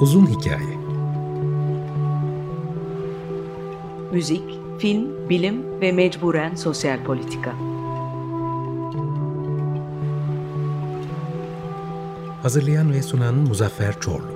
Uzun Hikaye Müzik, film, bilim ve mecburen sosyal politika. Hazırlayan ve sunan Muzaffer Çorlu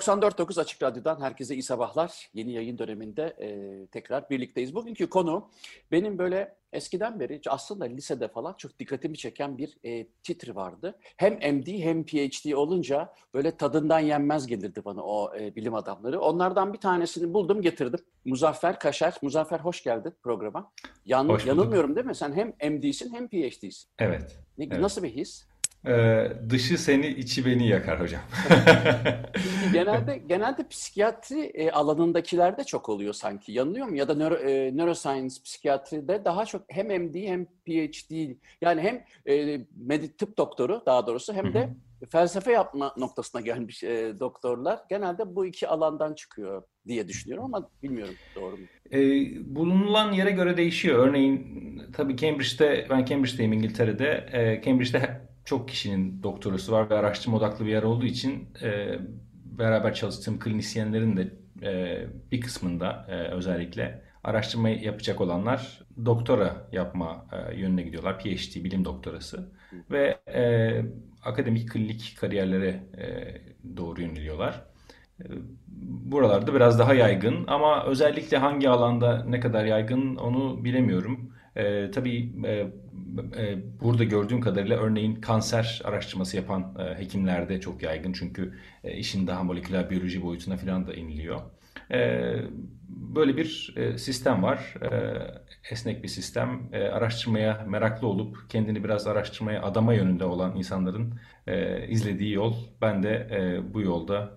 94.9 Açık Radyo'dan herkese iyi sabahlar. Yeni yayın döneminde e, tekrar birlikteyiz. Bugünkü konu benim böyle eskiden beri aslında lisede falan çok dikkatimi çeken bir e, titri vardı. Hem MD hem PhD olunca böyle tadından yenmez gelirdi bana o e, bilim adamları. Onlardan bir tanesini buldum getirdim. Muzaffer Kaşar. Muzaffer hoş geldin programa. Yan, hoş yanılmıyorum değil mi? Sen hem MD'sin hem PhD'sin. Evet. Ne, evet. Nasıl bir his? Ee, dışı seni, içi beni yakar hocam. genelde genelde psikiyatri e, alanındakiler de çok oluyor sanki. Yanılıyor mu? Ya da nöro, e, neuroscience psikiyatride daha çok hem MD hem PhD yani hem e, med tıp doktoru daha doğrusu hem de felsefe yapma noktasına gelmiş e, doktorlar genelde bu iki alandan çıkıyor diye düşünüyorum ama bilmiyorum doğru mu? E, bulunulan yere göre değişiyor. Örneğin tabii Cambridge'de ben Cambridge'deyim İngiltere'de. E, Cambridge'de çok kişinin doktorası var ve araştırma odaklı bir yer olduğu için e, beraber çalıştığım klinisyenlerin de e, bir kısmında e, özellikle araştırma yapacak olanlar doktora yapma e, yönüne gidiyorlar. PhD, bilim doktorası ve e, akademik klinik kariyerlere e, doğru yöneliyorlar. E, buralarda biraz daha yaygın ama özellikle hangi alanda ne kadar yaygın onu bilemiyorum. E, tabii e, e, burada gördüğüm kadarıyla örneğin kanser araştırması yapan e, hekimlerde çok yaygın. Çünkü e, işin daha moleküler biyoloji boyutuna falan da iniliyor. Böyle bir sistem var. Esnek bir sistem. Araştırmaya meraklı olup kendini biraz araştırmaya adama yönünde olan insanların izlediği yol. Ben de bu yolda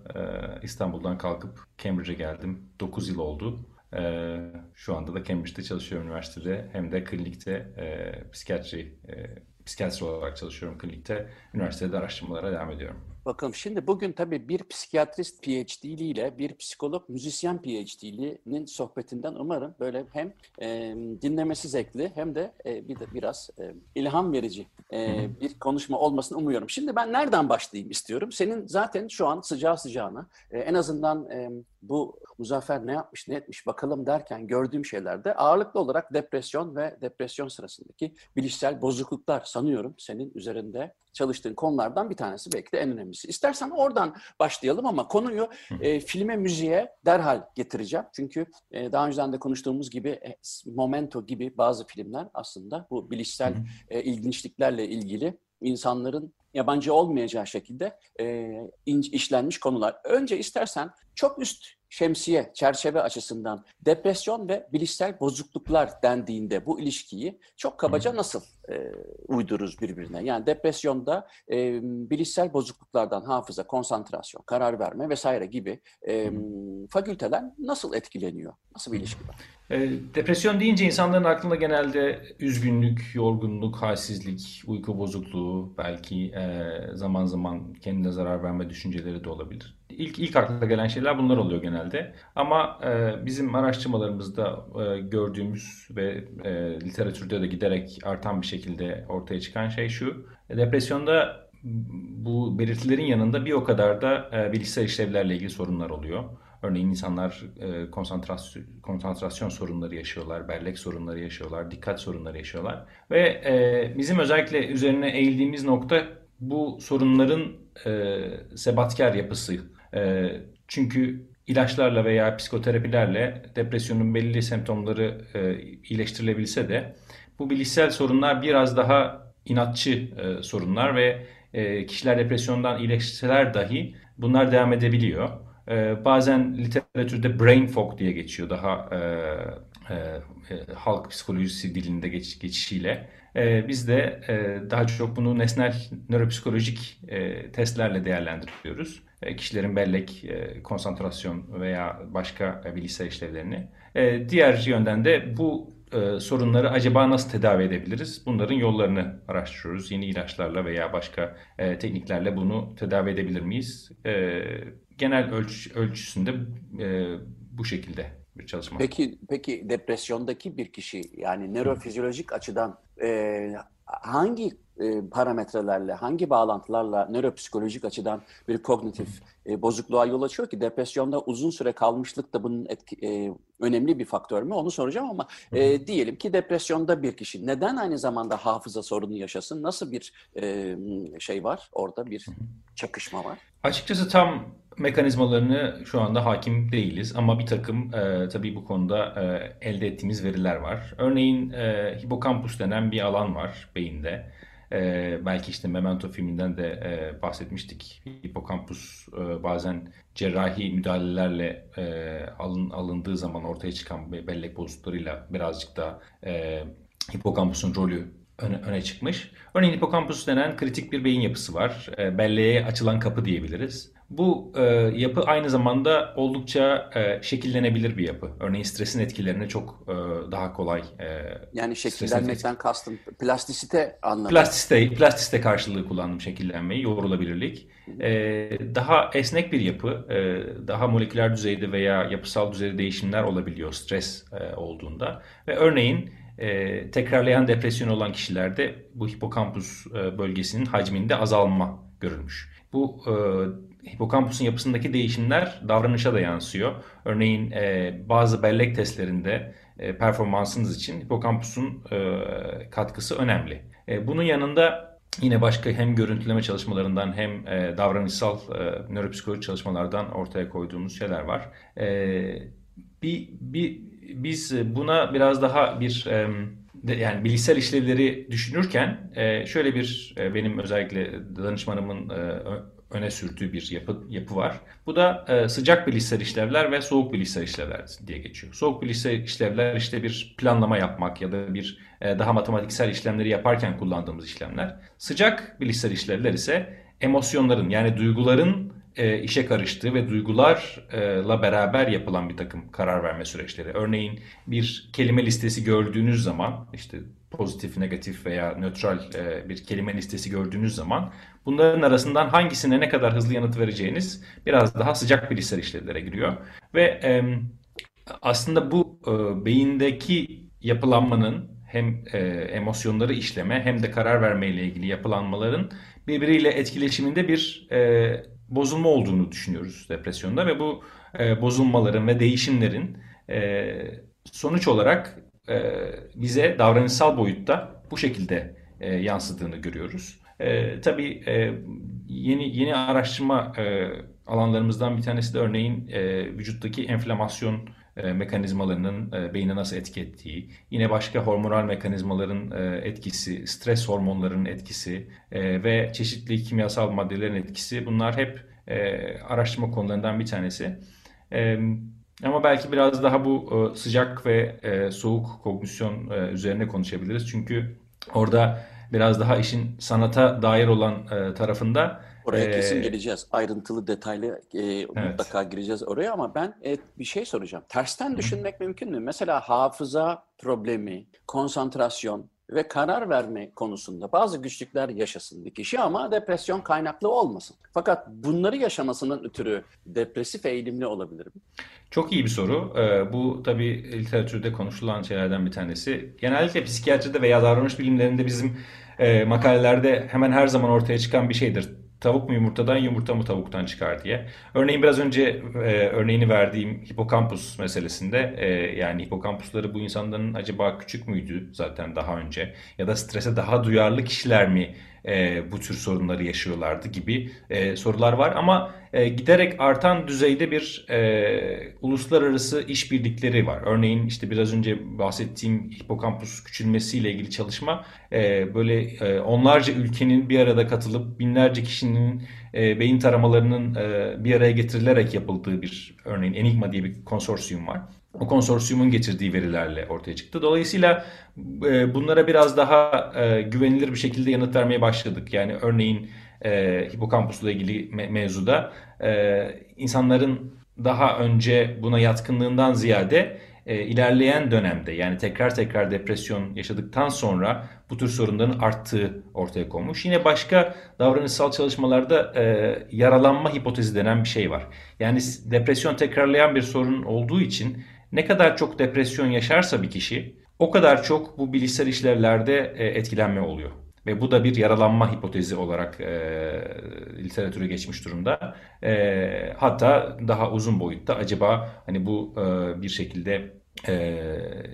İstanbul'dan kalkıp Cambridge'e geldim. 9 yıl oldu. Ee, şu anda da Cambridge'de çalışıyorum üniversitede. Hem de klinikte e, psikiyatri, e, psikiyatri olarak çalışıyorum klinikte. Üniversitede araştırmalara devam ediyorum. Bakalım şimdi bugün tabii bir psikiyatrist PhD'liyle bir psikolog müzisyen PhD'linin sohbetinden umarım böyle hem e, dinlemesi zevkli hem de e, bir de biraz e, ilham verici e, bir konuşma olmasını umuyorum. Şimdi ben nereden başlayayım istiyorum. Senin zaten şu an sıcağı sıcağına e, en azından e, bu Muzaffer ne yapmış ne etmiş bakalım derken gördüğüm şeylerde ağırlıklı olarak depresyon ve depresyon sırasındaki bilişsel bozukluklar sanıyorum senin üzerinde çalıştığın konulardan bir tanesi belki de en önemlisi. İstersen oradan başlayalım ama konuyu e, filme, müziğe derhal getireceğim. Çünkü e, daha önceden de konuştuğumuz gibi e, Momento gibi bazı filmler aslında bu bilişsel e, ilginçliklerle ilgili insanların yabancı olmayacağı şekilde e, işlenmiş konular. Önce istersen çok üst şemsiye, çerçeve açısından depresyon ve bilişsel bozukluklar dendiğinde bu ilişkiyi çok kabaca nasıl e, uydururuz birbirine? Yani depresyonda e, bilişsel bozukluklardan hafıza, konsantrasyon, karar verme vesaire gibi e, fakülteler nasıl etkileniyor? Nasıl bir ilişki var? E, depresyon deyince insanların aklında genelde üzgünlük, yorgunluk, halsizlik, uyku bozukluğu, belki e, zaman zaman kendine zarar verme düşünceleri de olabilir. İlk ilk akla gelen şeyler bunlar oluyor genelde. Ama e, bizim araştırmalarımızda e, gördüğümüz ve e, literatürde de giderek artan bir şekilde ortaya çıkan şey şu. Depresyonda bu belirtilerin yanında bir o kadar da e, bilişsel işlevlerle ilgili sorunlar oluyor. Örneğin insanlar e, konsantrasyon, konsantrasyon sorunları yaşıyorlar, bellek sorunları yaşıyorlar, dikkat sorunları yaşıyorlar. Ve e, bizim özellikle üzerine eğildiğimiz nokta bu sorunların e, sebatkar yapısı. E, çünkü ilaçlarla veya psikoterapilerle depresyonun belli semptomları e, iyileştirilebilse de bu bilişsel sorunlar biraz daha inatçı e, sorunlar ve e, kişiler depresyondan iyileşseler dahi bunlar devam edebiliyor. E, bazen literatürde brain fog diye geçiyor daha e, e, e, halk psikolojisi dilinde geç, geçişiyle. E, biz de e, daha çok bunu nesnel nöropsikolojik e, testlerle değerlendiriyoruz. E, kişilerin bellek, e, konsantrasyon veya başka e, bilgisayar işlevlerini. E, diğer yönden de bu e, sorunları acaba nasıl tedavi edebiliriz? Bunların yollarını araştırıyoruz. Yeni ilaçlarla veya başka e, tekniklerle bunu tedavi edebilir miyiz? E, genel ölç, ölçüsünde e, bu şekilde bir çalışma. Peki peki depresyondaki bir kişi yani nörofizyolojik açıdan e, hangi e, parametrelerle, hangi bağlantılarla nöropsikolojik açıdan bir kognitif e, bozukluğa yol açıyor ki depresyonda uzun süre kalmışlık da bunun etki, e, önemli bir faktör mü onu soracağım ama e, diyelim ki depresyonda bir kişi neden aynı zamanda hafıza sorunu yaşasın? Nasıl bir e, şey var orada bir çakışma var? Açıkçası tam mekanizmalarını şu anda hakim değiliz ama bir takım e, tabii bu konuda e, elde ettiğimiz veriler var. Örneğin e, hipokampus denen bir alan var beyinde. E, belki işte Memento filminden de e, bahsetmiştik. Hipokampus e, bazen cerrahi müdahalelerle e, alın, alındığı zaman ortaya çıkan bellek bozukluklarıyla birazcık da e, hipokampusun rolü öne, öne çıkmış. Örneğin hipokampus denen kritik bir beyin yapısı var. E, belleğe açılan kapı diyebiliriz. Bu e, yapı aynı zamanda oldukça e, şekillenebilir bir yapı. Örneğin stresin etkilerini çok e, daha kolay. E, yani şekillenmekten kastım plastisite anlamında. Plastisite, plastisite karşılığı kullandım şekillenmeyi, yoğrulabilirlik. E, daha esnek bir yapı, e, daha moleküler düzeyde veya yapısal düzeyde değişimler olabiliyor stres e, olduğunda. Ve örneğin e, tekrarlayan depresyon olan kişilerde bu hipokampus e, bölgesinin hacminde azalma görülmüş. Bu e, hipokampusun yapısındaki değişimler davranışa da yansıyor. Örneğin e, bazı bellek testlerinde e, performansınız için hipokampusun e, katkısı önemli. E, bunun yanında yine başka hem görüntüleme çalışmalarından hem e, davranışsal e, nöropsikolojik çalışmalardan ortaya koyduğumuz şeyler var. E, bir, bir biz buna biraz daha bir e, yani bilgisayar işlevleri düşünürken e, şöyle bir e, benim özellikle danışmanımın öne sürdüğü bir yapı, yapı var. Bu da e, sıcak bilişsel işlevler ve soğuk bilişsel işlevler diye geçiyor. Soğuk bilişsel işlevler işte bir planlama yapmak ya da bir e, daha matematiksel işlemleri yaparken kullandığımız işlemler. Sıcak bilişsel işlevler ise emosyonların yani duyguların e, işe karıştığı ve duygularla beraber yapılan bir takım karar verme süreçleri. Örneğin bir kelime listesi gördüğünüz zaman işte pozitif, negatif veya nötral e, bir kelime listesi gördüğünüz zaman bunların arasından hangisine ne kadar hızlı yanıt vereceğiniz biraz daha sıcak bilişsel işlevlere giriyor. Ve e, aslında bu e, beyindeki yapılanmanın hem e, emosyonları işleme hem de karar verme ile ilgili yapılanmaların birbiriyle etkileşiminde bir e, bozulma olduğunu düşünüyoruz depresyonda ve bu e, bozulmaların ve değişimlerin e, sonuç olarak e, bize davranışsal boyutta bu şekilde e, yansıdığını görüyoruz. E, tabii e, yeni yeni araştırma e, alanlarımızdan bir tanesi de örneğin e, vücuttaki enflamasyon e, mekanizmalarının e, beyne nasıl etki ettiği, yine başka hormonal mekanizmaların e, etkisi, stres hormonlarının etkisi e, ve çeşitli kimyasal maddelerin etkisi bunlar hep e, araştırma konularından bir tanesi. E, ama belki biraz daha bu e, sıcak ve e, soğuk kognisyon e, üzerine konuşabiliriz. Çünkü orada biraz daha işin sanata dair olan tarafında Oraya kesin geleceğiz. Ayrıntılı, detaylı e, evet. mutlaka gireceğiz oraya ama ben e, bir şey soracağım. Tersten düşünmek mümkün mü? Mesela hafıza problemi, konsantrasyon, ve karar verme konusunda bazı güçlükler yaşasın bir kişi ama depresyon kaynaklı olmasın. Fakat bunları yaşamasının ötürü depresif eğilimli olabilir mi? Çok iyi bir soru. Ee, bu tabii literatürde konuşulan şeylerden bir tanesi. Genellikle psikiyatride veya davranış bilimlerinde bizim e, makalelerde hemen her zaman ortaya çıkan bir şeydir tavuk mu yumurtadan, yumurta mı tavuktan çıkar diye. Örneğin biraz önce e, örneğini verdiğim hipokampus meselesinde e, yani hipokampusları bu insanların acaba küçük müydü zaten daha önce ya da strese daha duyarlı kişiler mi e, bu tür sorunları yaşıyorlardı gibi e, sorular var. Ama e, giderek artan düzeyde bir e, uluslararası işbirlikleri var. Örneğin işte biraz önce bahsettiğim hipokampus küçülmesiyle ilgili çalışma e, böyle e, onlarca ülkenin bir arada katılıp binlerce kişinin e, beyin taramalarının e, bir araya getirilerek yapıldığı bir örneğin Enigma diye bir konsorsiyum var o konsorsiyumun getirdiği verilerle ortaya çıktı. Dolayısıyla e, bunlara biraz daha e, güvenilir bir şekilde yanıt vermeye başladık. Yani örneğin e, hipokampusla ilgili me- mevzuda e, insanların daha önce buna yatkınlığından ziyade e, ilerleyen dönemde yani tekrar tekrar depresyon yaşadıktan sonra bu tür sorunların arttığı ortaya konmuş. Yine başka davranışsal çalışmalarda e, yaralanma hipotezi denen bir şey var. Yani depresyon tekrarlayan bir sorun olduğu için ne kadar çok depresyon yaşarsa bir kişi o kadar çok bu bilişsel işlevlerde e, etkilenme oluyor. Ve bu da bir yaralanma hipotezi olarak e, literatüre geçmiş durumda. E, hatta daha uzun boyutta acaba hani bu e, bir şekilde e,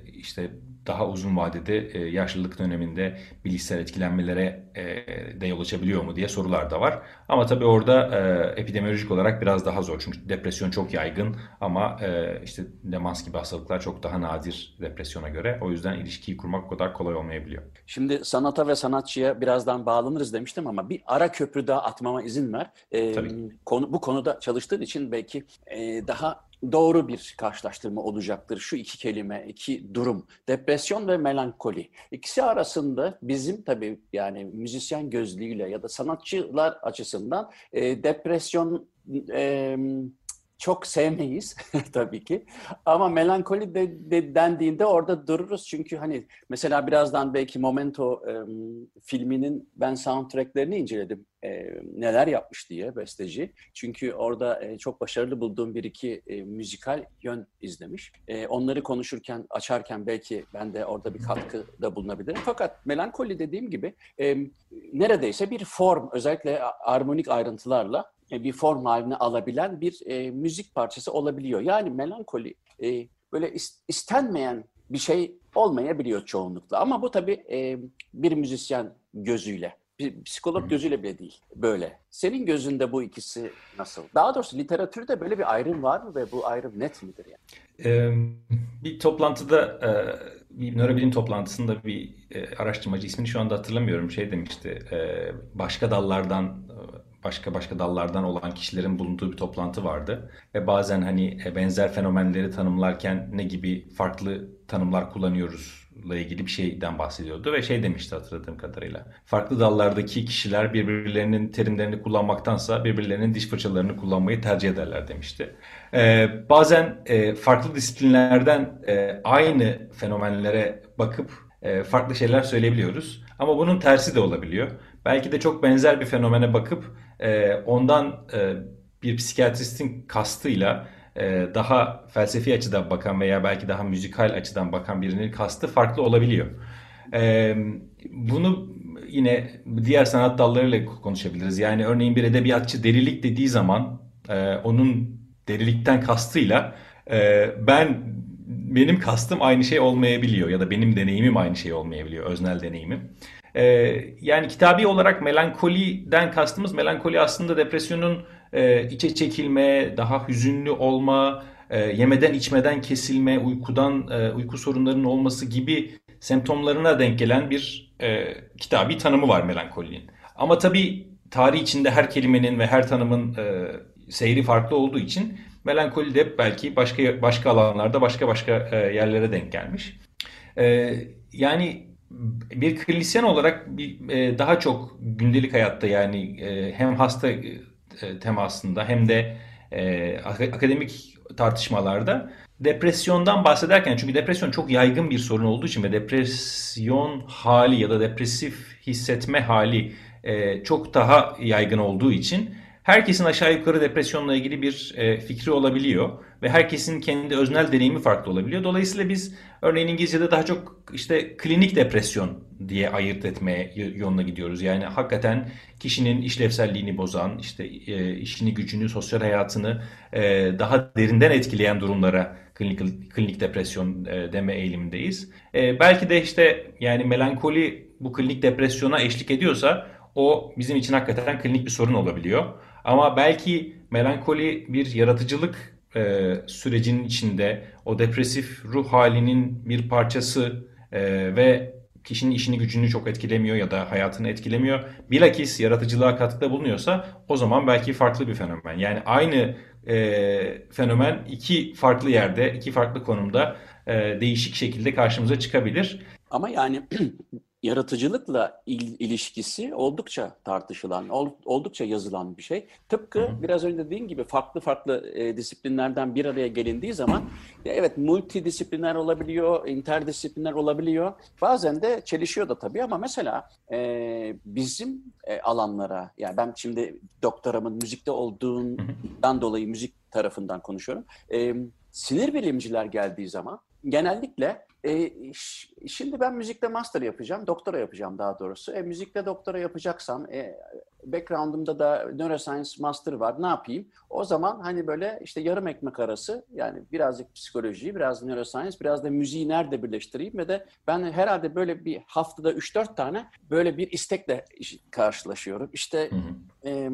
işte daha uzun vadede e, yaşlılık döneminde bilişsel etkilenmelere e, de yol açabiliyor mu diye sorular da var. Ama tabii orada e, epidemiolojik olarak biraz daha zor. Çünkü depresyon çok yaygın ama e, işte demans gibi hastalıklar çok daha nadir depresyona göre. O yüzden ilişkiyi kurmak o kadar kolay olmayabiliyor. Şimdi sanata ve sanatçıya birazdan bağlanırız demiştim ama bir ara köprü daha atmama izin ver. E, tabii. Konu, bu konuda çalıştığın için belki e, daha doğru bir karşılaştırma olacaktır. Şu iki kelime, iki durum. Depresyon ve melankoli. İkisi arasında bizim tabii yani müzisyen gözlüğüyle ya da sanatçılar açısından e, depresyon e, çok sevmeyiz tabii ki. Ama melankoli de, de dendiğinde orada dururuz. Çünkü hani mesela birazdan belki Momento e, filminin ben soundtracklerini inceledim. E, neler yapmış diye besteci. Çünkü orada e, çok başarılı bulduğum bir iki e, müzikal yön izlemiş. E, onları konuşurken, açarken belki ben de orada bir katkı da bulunabilirim. Fakat melankoli dediğim gibi e, neredeyse bir form, özellikle armonik ayrıntılarla e, bir form haline alabilen bir e, müzik parçası olabiliyor. Yani melankoli e, böyle istenmeyen bir şey olmayabiliyor çoğunlukla. Ama bu tabii e, bir müzisyen gözüyle, bir psikolog gözüyle bile değil böyle. Senin gözünde bu ikisi nasıl? Daha doğrusu literatürde böyle bir ayrım var mı ve bu ayrım net midir yani? Ee, bir toplantıda, bir nörobilim toplantısında bir araştırmacı ismini şu anda hatırlamıyorum şey demişti. Başka dallardan başka başka dallardan olan kişilerin bulunduğu bir toplantı vardı. Ve bazen hani e, benzer fenomenleri tanımlarken ne gibi farklı tanımlar kullanıyoruz ile ilgili bir şeyden bahsediyordu ve şey demişti hatırladığım kadarıyla. Farklı dallardaki kişiler birbirlerinin terimlerini kullanmaktansa birbirlerinin diş fırçalarını kullanmayı tercih ederler demişti. Ee, bazen e, farklı disiplinlerden e, aynı fenomenlere bakıp e, farklı şeyler söyleyebiliyoruz. Ama bunun tersi de olabiliyor. Belki de çok benzer bir fenomene bakıp e, ondan e, bir psikiyatristin kastıyla daha felsefi açıdan bakan veya belki daha müzikal açıdan bakan birinin kastı farklı olabiliyor. E, bunu yine diğer sanat dallarıyla konuşabiliriz. Yani örneğin bir edebiyatçı delilik dediği zaman e, onun delilikten kastıyla e, ben benim kastım aynı şey olmayabiliyor ya da benim deneyimim aynı şey olmayabiliyor, öznel deneyimim. Yani kitabi olarak melankoliden kastımız melankoli aslında depresyonun e, içe çekilme, daha hüzünlü olma, e, yemeden içmeden kesilme, uykudan e, uyku sorunlarının olması gibi semptomlarına denk gelen bir e, kitabi tanımı var melankolinin. Ama tabii tarih içinde her kelimenin ve her tanımın e, seyri farklı olduğu için melankoli de belki başka başka alanlarda başka başka e, yerlere denk gelmiş. E, yani bir klinisyen olarak bir, e, daha çok gündelik hayatta yani e, hem hasta temasında hem de e, akademik tartışmalarda. Depresyondan bahsederken çünkü depresyon çok yaygın bir sorun olduğu için ve depresyon hali ya da depresif hissetme hali e, çok daha yaygın olduğu için herkesin aşağı yukarı depresyonla ilgili bir e, fikri olabiliyor ve herkesin kendi öznel deneyimi farklı olabiliyor. Dolayısıyla biz örneğin İngilizce'de daha çok işte klinik depresyon diye ayırt etmeye yoluna gidiyoruz. Yani hakikaten kişinin işlevselliğini bozan, işte e, işini, gücünü, sosyal hayatını e, daha derinden etkileyen durumlara klinik, klinik depresyon e, deme eğilimindeyiz. Belki de işte yani melankoli bu klinik depresyona eşlik ediyorsa o bizim için hakikaten klinik bir sorun olabiliyor. Ama belki melankoli bir yaratıcılık e, sürecinin içinde o depresif ruh halinin bir parçası e, ve kişinin işini gücünü çok etkilemiyor ya da hayatını etkilemiyor. Bilakis yaratıcılığa katkıda bulunuyorsa o zaman belki farklı bir fenomen. Yani aynı e, fenomen iki farklı yerde, iki farklı konumda e, değişik şekilde karşımıza çıkabilir. Ama yani yaratıcılıkla il, ilişkisi oldukça tartışılan, ol, oldukça yazılan bir şey. Tıpkı hı hı. biraz önce dediğim gibi farklı farklı e, disiplinlerden bir araya gelindiği zaman ya evet multidisipliner olabiliyor, interdisipliner olabiliyor. Bazen de çelişiyor da tabii ama mesela e, bizim e, alanlara, yani ben şimdi doktoramın müzikte olduğundan dolayı müzik tarafından konuşuyorum. E, sinir bilimciler geldiği zaman genellikle e, şimdi ben müzikte master yapacağım, doktora yapacağım daha doğrusu. E, müzikte doktora yapacaksam, e, background'ımda da neuroscience master var, ne yapayım? O zaman hani böyle işte yarım ekmek arası, yani birazcık psikoloji, biraz neuroscience, biraz da müziği nerede birleştireyim ve de ben herhalde böyle bir haftada 3-4 tane böyle bir istekle karşılaşıyorum. İşte... Hı hı. E,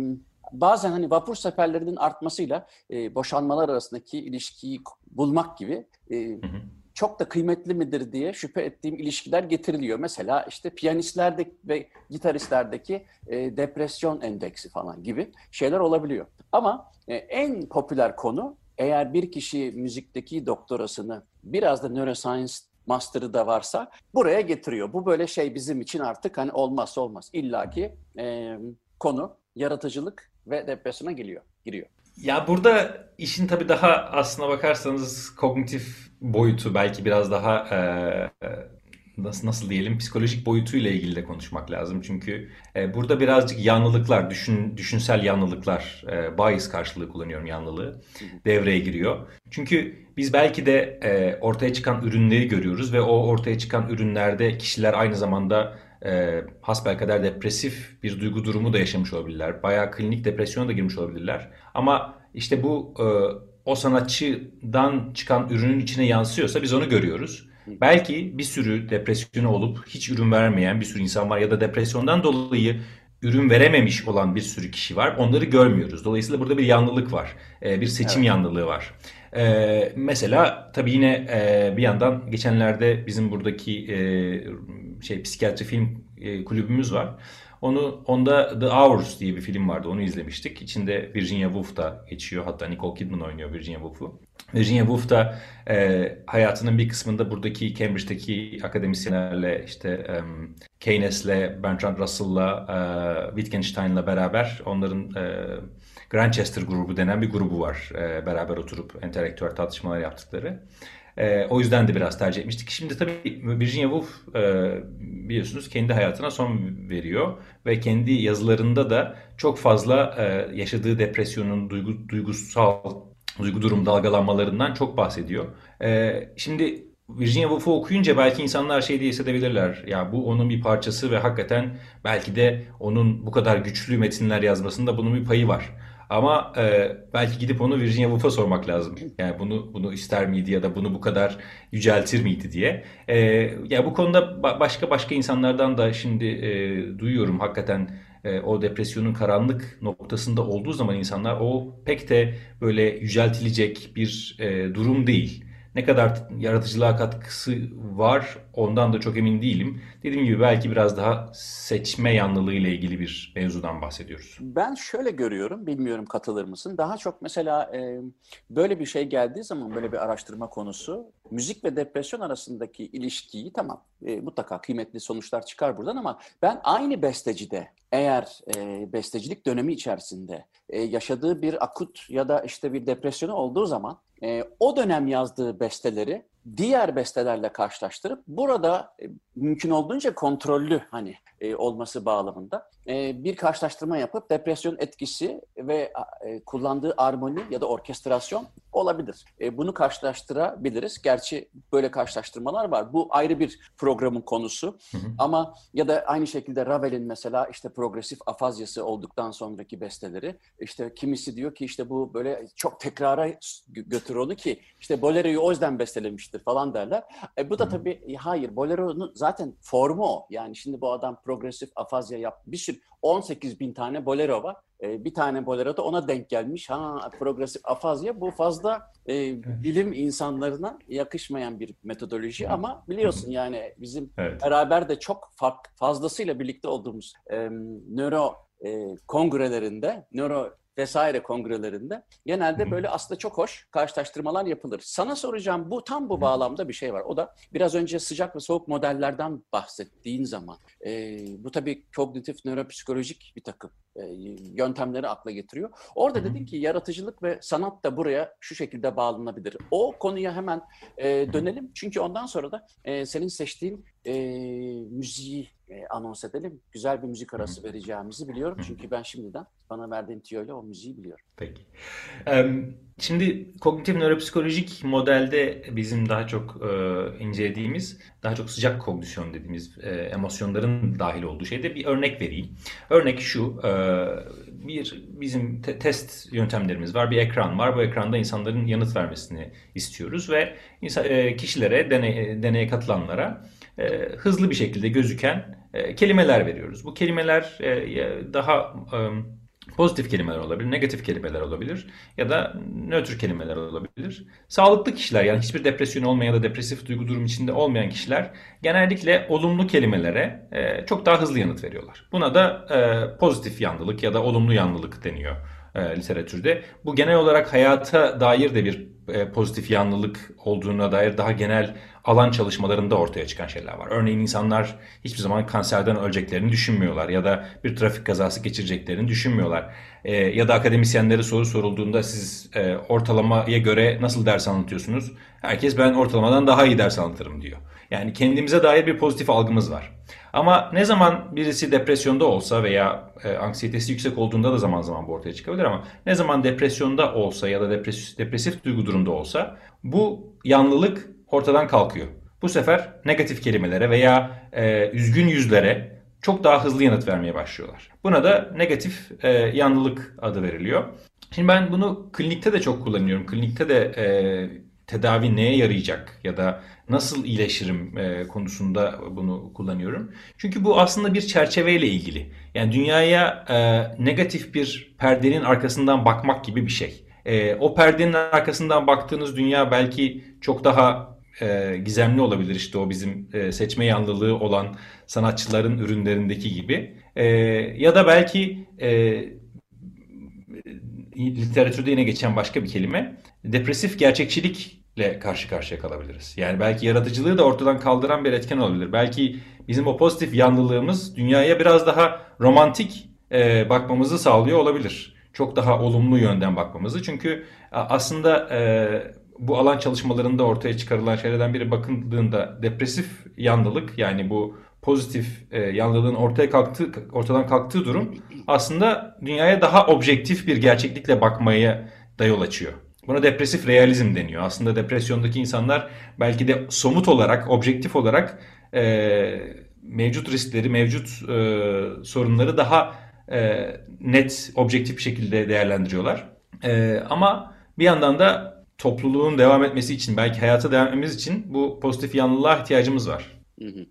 bazen hani vapur seferlerinin artmasıyla e, boşanmalar arasındaki ilişkiyi bulmak gibi e, hı hı çok da kıymetli midir diye şüphe ettiğim ilişkiler getiriliyor. Mesela işte piyanistlerde ve gitaristlerdeki e, depresyon endeksi falan gibi şeyler olabiliyor. Ama e, en popüler konu eğer bir kişi müzikteki doktorasını biraz da neuroscience master'ı da varsa buraya getiriyor. Bu böyle şey bizim için artık hani olmazsa olmaz. İlla ki e, konu yaratıcılık ve depresyona geliyor, giriyor. Ya burada işin tabii daha aslına bakarsanız kognitif boyutu belki biraz daha e, nasıl nasıl diyelim psikolojik boyutuyla ilgili de konuşmak lazım. Çünkü e, burada birazcık yanlılıklar, düşün, düşünsel yanlılıklar, e, bias karşılığı kullanıyorum yanlılığı devreye giriyor. Çünkü biz belki de e, ortaya çıkan ürünleri görüyoruz ve o ortaya çıkan ürünlerde kişiler aynı zamanda e, hasbelkader depresif bir duygu durumu da yaşamış olabilirler. Bayağı klinik depresyona da girmiş olabilirler. Ama işte bu e, o sanatçıdan çıkan ürünün içine yansıyorsa biz onu görüyoruz. Belki bir sürü depresyonu olup hiç ürün vermeyen bir sürü insan var ya da depresyondan dolayı ürün verememiş olan bir sürü kişi var. Onları görmüyoruz. Dolayısıyla burada bir yanlılık var. E, bir seçim evet. yanlılığı var. E, mesela tabii yine e, bir yandan geçenlerde bizim buradaki e, şey psikiyatri film e, kulübümüz var. Onu onda The Hours diye bir film vardı. Onu izlemiştik. İçinde Virginia Woolf da geçiyor. Hatta Nicole Kidman oynuyor Virginia Woolf'u. Virginia Woolf da e, hayatının bir kısmında buradaki Cambridge'deki akademisyenlerle işte um, Keynes'le, Bertrand Russell'la, e, Wittgenstein'la beraber onların e, Grantchester grubu denen bir grubu var. E, beraber oturup entelektüel tartışmalar yaptıkları. E, o yüzden de biraz tercih etmiştik. Şimdi tabii Virginia Woolf e, biliyorsunuz kendi hayatına son veriyor ve kendi yazılarında da çok fazla e, yaşadığı depresyonun duygu, duygusal duygu durum dalgalanmalarından çok bahsediyor. E, şimdi Virginia Woolf'u okuyunca belki insanlar şey diye hissedebilirler. Ya bu onun bir parçası ve hakikaten belki de onun bu kadar güçlü metinler yazmasında bunun bir payı var. Ama e, belki gidip onu Virginia Woolf'a sormak lazım. Yani bunu bunu ister miydi ya da bunu bu kadar yüceltir miydi diye. E, ya bu konuda ba- başka başka insanlardan da şimdi e, duyuyorum hakikaten e, o depresyonun karanlık noktasında olduğu zaman insanlar o pek de böyle yüceltilecek bir e, durum değil. Ne kadar yaratıcılığa katkısı var ondan da çok emin değilim. Dediğim gibi belki biraz daha seçme yanlılığı ile ilgili bir mevzudan bahsediyoruz. Ben şöyle görüyorum, bilmiyorum katılır mısın? Daha çok mesela e, böyle bir şey geldiği zaman böyle bir araştırma konusu müzik ve depresyon arasındaki ilişkiyi tamam e, mutlaka kıymetli sonuçlar çıkar buradan ama ben aynı bestecide eğer e, bestecilik dönemi içerisinde e, yaşadığı bir akut ya da işte bir depresyonu olduğu zaman e, o dönem yazdığı besteleri diğer bestelerle karşılaştırıp burada e, mümkün olduğunca kontrollü hani e, olması bağlamında e, bir karşılaştırma yapıp depresyon etkisi ve e, kullandığı armoni ya da orkestrasyon olabilir. E, bunu karşılaştırabiliriz. Gerçi böyle karşılaştırmalar var. Bu ayrı bir programın konusu. Hı hı. Ama ya da aynı şekilde Ravel'in mesela işte progresif afazyası olduktan sonraki besteleri işte kimisi diyor ki işte bu böyle çok tekrara götür onu ki işte Bolero'yu o yüzden bestelemiştir falan derler. E, bu da tabii hayır Bolero'nun zaten formu o. Yani şimdi bu adam progresif afazya yaptı. Bir sürü 18 bin tane bolero var. E, bir tane bolero da ona denk gelmiş. Ha progresif afazya bu fazla e, bilim insanlarına yakışmayan bir metodoloji ama biliyorsun yani bizim evet. beraber de çok fark, fazlasıyla birlikte olduğumuz e, nöro e, kongrelerinde, nöro vesaire kongrelerinde genelde böyle aslında çok hoş karşılaştırmalar yapılır. Sana soracağım bu tam bu bağlamda bir şey var. O da biraz önce sıcak ve soğuk modellerden bahsettiğin zaman e, bu tabii kognitif nöropsikolojik bir takım yöntemleri akla getiriyor. Orada dedin ki yaratıcılık ve sanat da buraya şu şekilde bağlanabilir. O konuya hemen e, dönelim. Çünkü ondan sonra da e, senin seçtiğin e, müziği e, anons edelim. Güzel bir müzik arası vereceğimizi biliyorum. Çünkü ben şimdiden bana verdiğin tüyoyla o müziği biliyorum. Peki. Şimdi kognitif nöropsikolojik modelde bizim daha çok e, incelediğimiz, daha çok sıcak kognisyon dediğimiz e, emosyonların dahil olduğu şeyde bir örnek vereyim. Örnek şu, e, bir bizim te- test yöntemlerimiz var, bir ekran var. Bu ekranda insanların yanıt vermesini istiyoruz ve insan, e, kişilere, deney, deneye katılanlara e, hızlı bir şekilde gözüken e, kelimeler veriyoruz. Bu kelimeler e, daha e, pozitif kelimeler olabilir, negatif kelimeler olabilir ya da nötr kelimeler olabilir. Sağlıklı kişiler yani hiçbir depresyon olmayan ya da depresif duygu durum içinde olmayan kişiler genellikle olumlu kelimelere e, çok daha hızlı yanıt veriyorlar. Buna da e, pozitif yanlılık ya da olumlu yanlılık deniyor e, literatürde. Bu genel olarak hayata dair de bir e, pozitif yanlılık olduğuna dair daha genel alan çalışmalarında ortaya çıkan şeyler var. Örneğin insanlar hiçbir zaman kanserden öleceklerini düşünmüyorlar ya da bir trafik kazası geçireceklerini düşünmüyorlar. E, ya da akademisyenlere soru sorulduğunda siz e, ortalamaya göre nasıl ders anlatıyorsunuz? Herkes ben ortalamadan daha iyi ders anlatırım diyor. Yani kendimize dair bir pozitif algımız var. Ama ne zaman birisi depresyonda olsa veya e, anksiyetesi yüksek olduğunda da zaman zaman bu ortaya çıkabilir ama ne zaman depresyonda olsa ya da depresif, depresif duygu durumda olsa bu yanlılık ortadan kalkıyor. Bu sefer negatif kelimelere veya e, üzgün yüzlere çok daha hızlı yanıt vermeye başlıyorlar. Buna da negatif e, yanlılık adı veriliyor. Şimdi ben bunu klinikte de çok kullanıyorum. Klinikte de e, tedavi neye yarayacak ya da nasıl iyileşirim e, konusunda bunu kullanıyorum. Çünkü bu aslında bir çerçeveyle ilgili. Yani dünyaya e, negatif bir perdenin arkasından bakmak gibi bir şey. E, o perdenin arkasından baktığınız dünya belki çok daha e, gizemli olabilir. İşte o bizim e, seçme yanlılığı olan sanatçıların ürünlerindeki gibi. E, ya da belki e, literatürde yine geçen başka bir kelime depresif gerçekçilikle karşı karşıya kalabiliriz. Yani belki yaratıcılığı da ortadan kaldıran bir etken olabilir. Belki bizim o pozitif yanlılığımız dünyaya biraz daha romantik e, bakmamızı sağlıyor olabilir. Çok daha olumlu yönden bakmamızı. Çünkü aslında e, bu alan çalışmalarında ortaya çıkarılan şeylerden biri bakıldığında depresif yanlılık yani bu pozitif e, yanlılığın ortaya kalktığı ortadan kalktığı durum aslında dünyaya daha objektif bir gerçeklikle bakmaya da yol açıyor. Buna depresif realizm deniyor. Aslında depresyondaki insanlar belki de somut olarak, objektif olarak e, mevcut riskleri, mevcut e, sorunları daha e, net, objektif bir şekilde değerlendiriyorlar. E, ama bir yandan da topluluğun devam etmesi için, belki hayata devam etmemiz için bu pozitif yanlılığa ihtiyacımız var. Hı hı.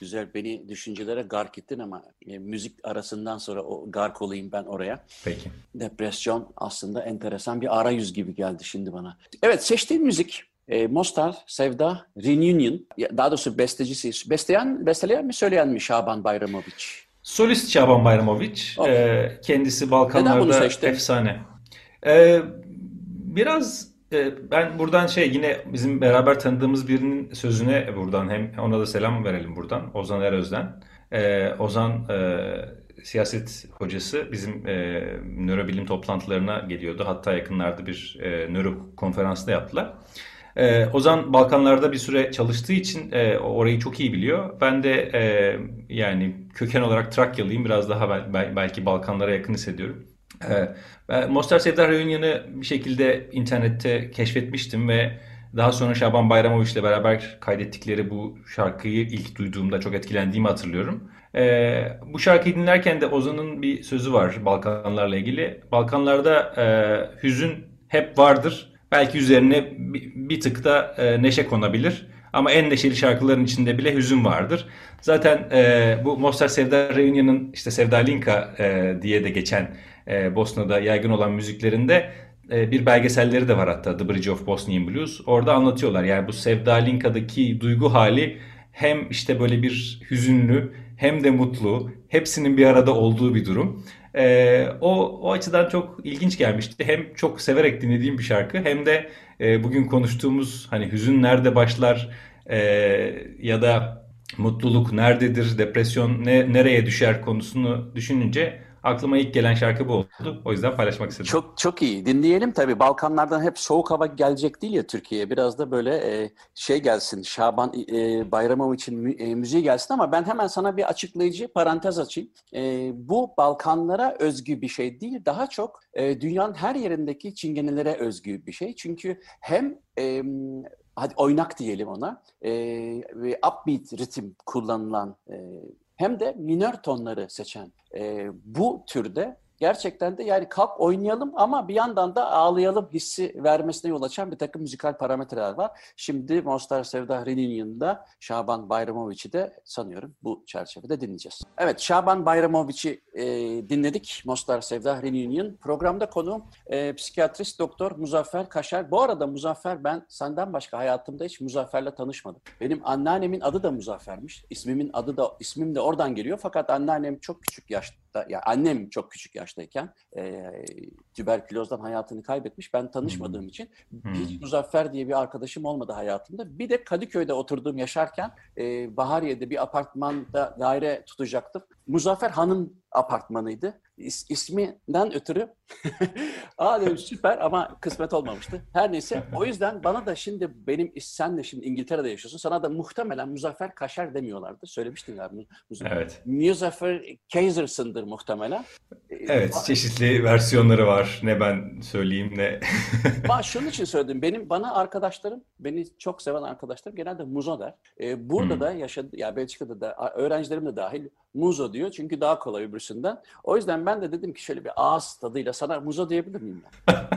Güzel beni düşüncelere gark ettin ama e, müzik arasından sonra o gark olayım ben oraya. Peki. Depresyon aslında enteresan bir arayüz gibi geldi şimdi bana. Evet seçtiğim müzik e, Mostar Sevda Reunion. Daha doğrusu bestecisi. Besteyen, besteleyen mi söyleyen mi Şaban Bayramoviç? Solist Şaban Bayramoviç. E, kendisi Balkanlarda efsane. E, biraz ben buradan şey yine bizim beraber tanıdığımız birinin sözüne buradan hem ona da selam verelim buradan. Ozan Eröz'den. Ee, Ozan e, siyaset hocası bizim e, nörobilim toplantılarına geliyordu. Hatta yakınlarda bir e, nöro konferansı da yaptılar. E, Ozan Balkanlarda bir süre çalıştığı için e, orayı çok iyi biliyor. Ben de e, yani köken olarak Trakyalıyım. Biraz daha belki Balkanlara yakın hissediyorum. Ben Mostar Sevda Reunion'ı bir şekilde internette keşfetmiştim ve daha sonra Şaban Bayramoviç ile beraber kaydettikleri bu şarkıyı ilk duyduğumda çok etkilendiğimi hatırlıyorum. Ee, bu şarkıyı dinlerken de Ozan'ın bir sözü var Balkanlarla ilgili. Balkanlarda e, hüzün hep vardır. Belki üzerine bir, tık da e, neşe konabilir. Ama en neşeli şarkıların içinde bile hüzün vardır. Zaten e, bu Mostar Sevda Reunion'ın işte Sevda Linka e, diye de geçen e, Bosna'da yaygın olan müziklerinde e, bir belgeselleri de var hatta The Bridge of Bosnian Blues. Orada anlatıyorlar yani bu Sevda Linka'daki duygu hali hem işte böyle bir hüzünlü hem de mutlu hepsinin bir arada olduğu bir durum. E, o, o açıdan çok ilginç gelmişti. Hem çok severek dinlediğim bir şarkı hem de e, bugün konuştuğumuz hani hüzün nerede başlar e, ya da mutluluk nerededir, depresyon ne, nereye düşer konusunu düşününce aklıma ilk gelen şarkı bu oldu. O yüzden paylaşmak istedim. Çok çok iyi. Dinleyelim tabii. Balkanlardan hep soğuk hava gelecek değil ya Türkiye'ye. Biraz da böyle e, şey gelsin. Şaban e, Bayramov için mü, e, müziği gelsin ama ben hemen sana bir açıklayıcı parantez açayım. E, bu Balkanlara özgü bir şey değil. Daha çok e, dünyanın her yerindeki çingenelere özgü bir şey. Çünkü hem e, hadi oynak diyelim ona e, ve upbeat ritim kullanılan e, hem de minör tonları seçen e, bu türde gerçekten de yani kalk oynayalım ama bir yandan da ağlayalım hissi vermesine yol açan bir takım müzikal parametreler var. Şimdi Mostar Sevda Reunion'da Şaban Bayramovic'i de sanıyorum bu çerçevede dinleyeceğiz. Evet Şaban Bayramovic'i e, dinledik. Mostar Sevda Reunion. Programda konuğum e, psikiyatrist doktor Muzaffer Kaşar. Bu arada Muzaffer ben senden başka hayatımda hiç Muzaffer'le tanışmadım. Benim anneannemin adı da Muzaffer'miş. İsmimin adı da ismim de oradan geliyor. Fakat anneannem çok küçük yaşta ya yani annem çok küçük yaştayken e, tüberkülozdan hayatını kaybetmiş. Ben tanışmadığım hmm. için hiç Muzaffer diye bir arkadaşım olmadı hayatımda. Bir de Kadıköy'de oturduğum yaşarken e, Bahariye'de bir apartmanda daire tutacaktım. Muzaffer Hanım apartmanıydı. İs, isminden ötürü aa dedim süper ama kısmet olmamıştı. Her neyse o yüzden bana da şimdi benim sen de şimdi İngiltere'de yaşıyorsun. Sana da muhtemelen Muzaffer Kaşar demiyorlardı. Söylemiştin galiba. Muzaffer. Evet. Muzaffer Kaiser'sındır muhtemelen. Evet çeşitli versiyonları var. Ne ben söyleyeyim ne. ama şunun için söyledim. Benim bana arkadaşlarım, beni çok seven arkadaşlarım genelde Muzo der. Ee, burada hmm. da yaşadı, ya Belçika'da da öğrencilerim de dahil Muzo diyor. Çünkü daha kolay öbürsünden. O yüzden ben de dedim ki şöyle bir ağız tadıyla sana Muzo diyebilir miyim ben?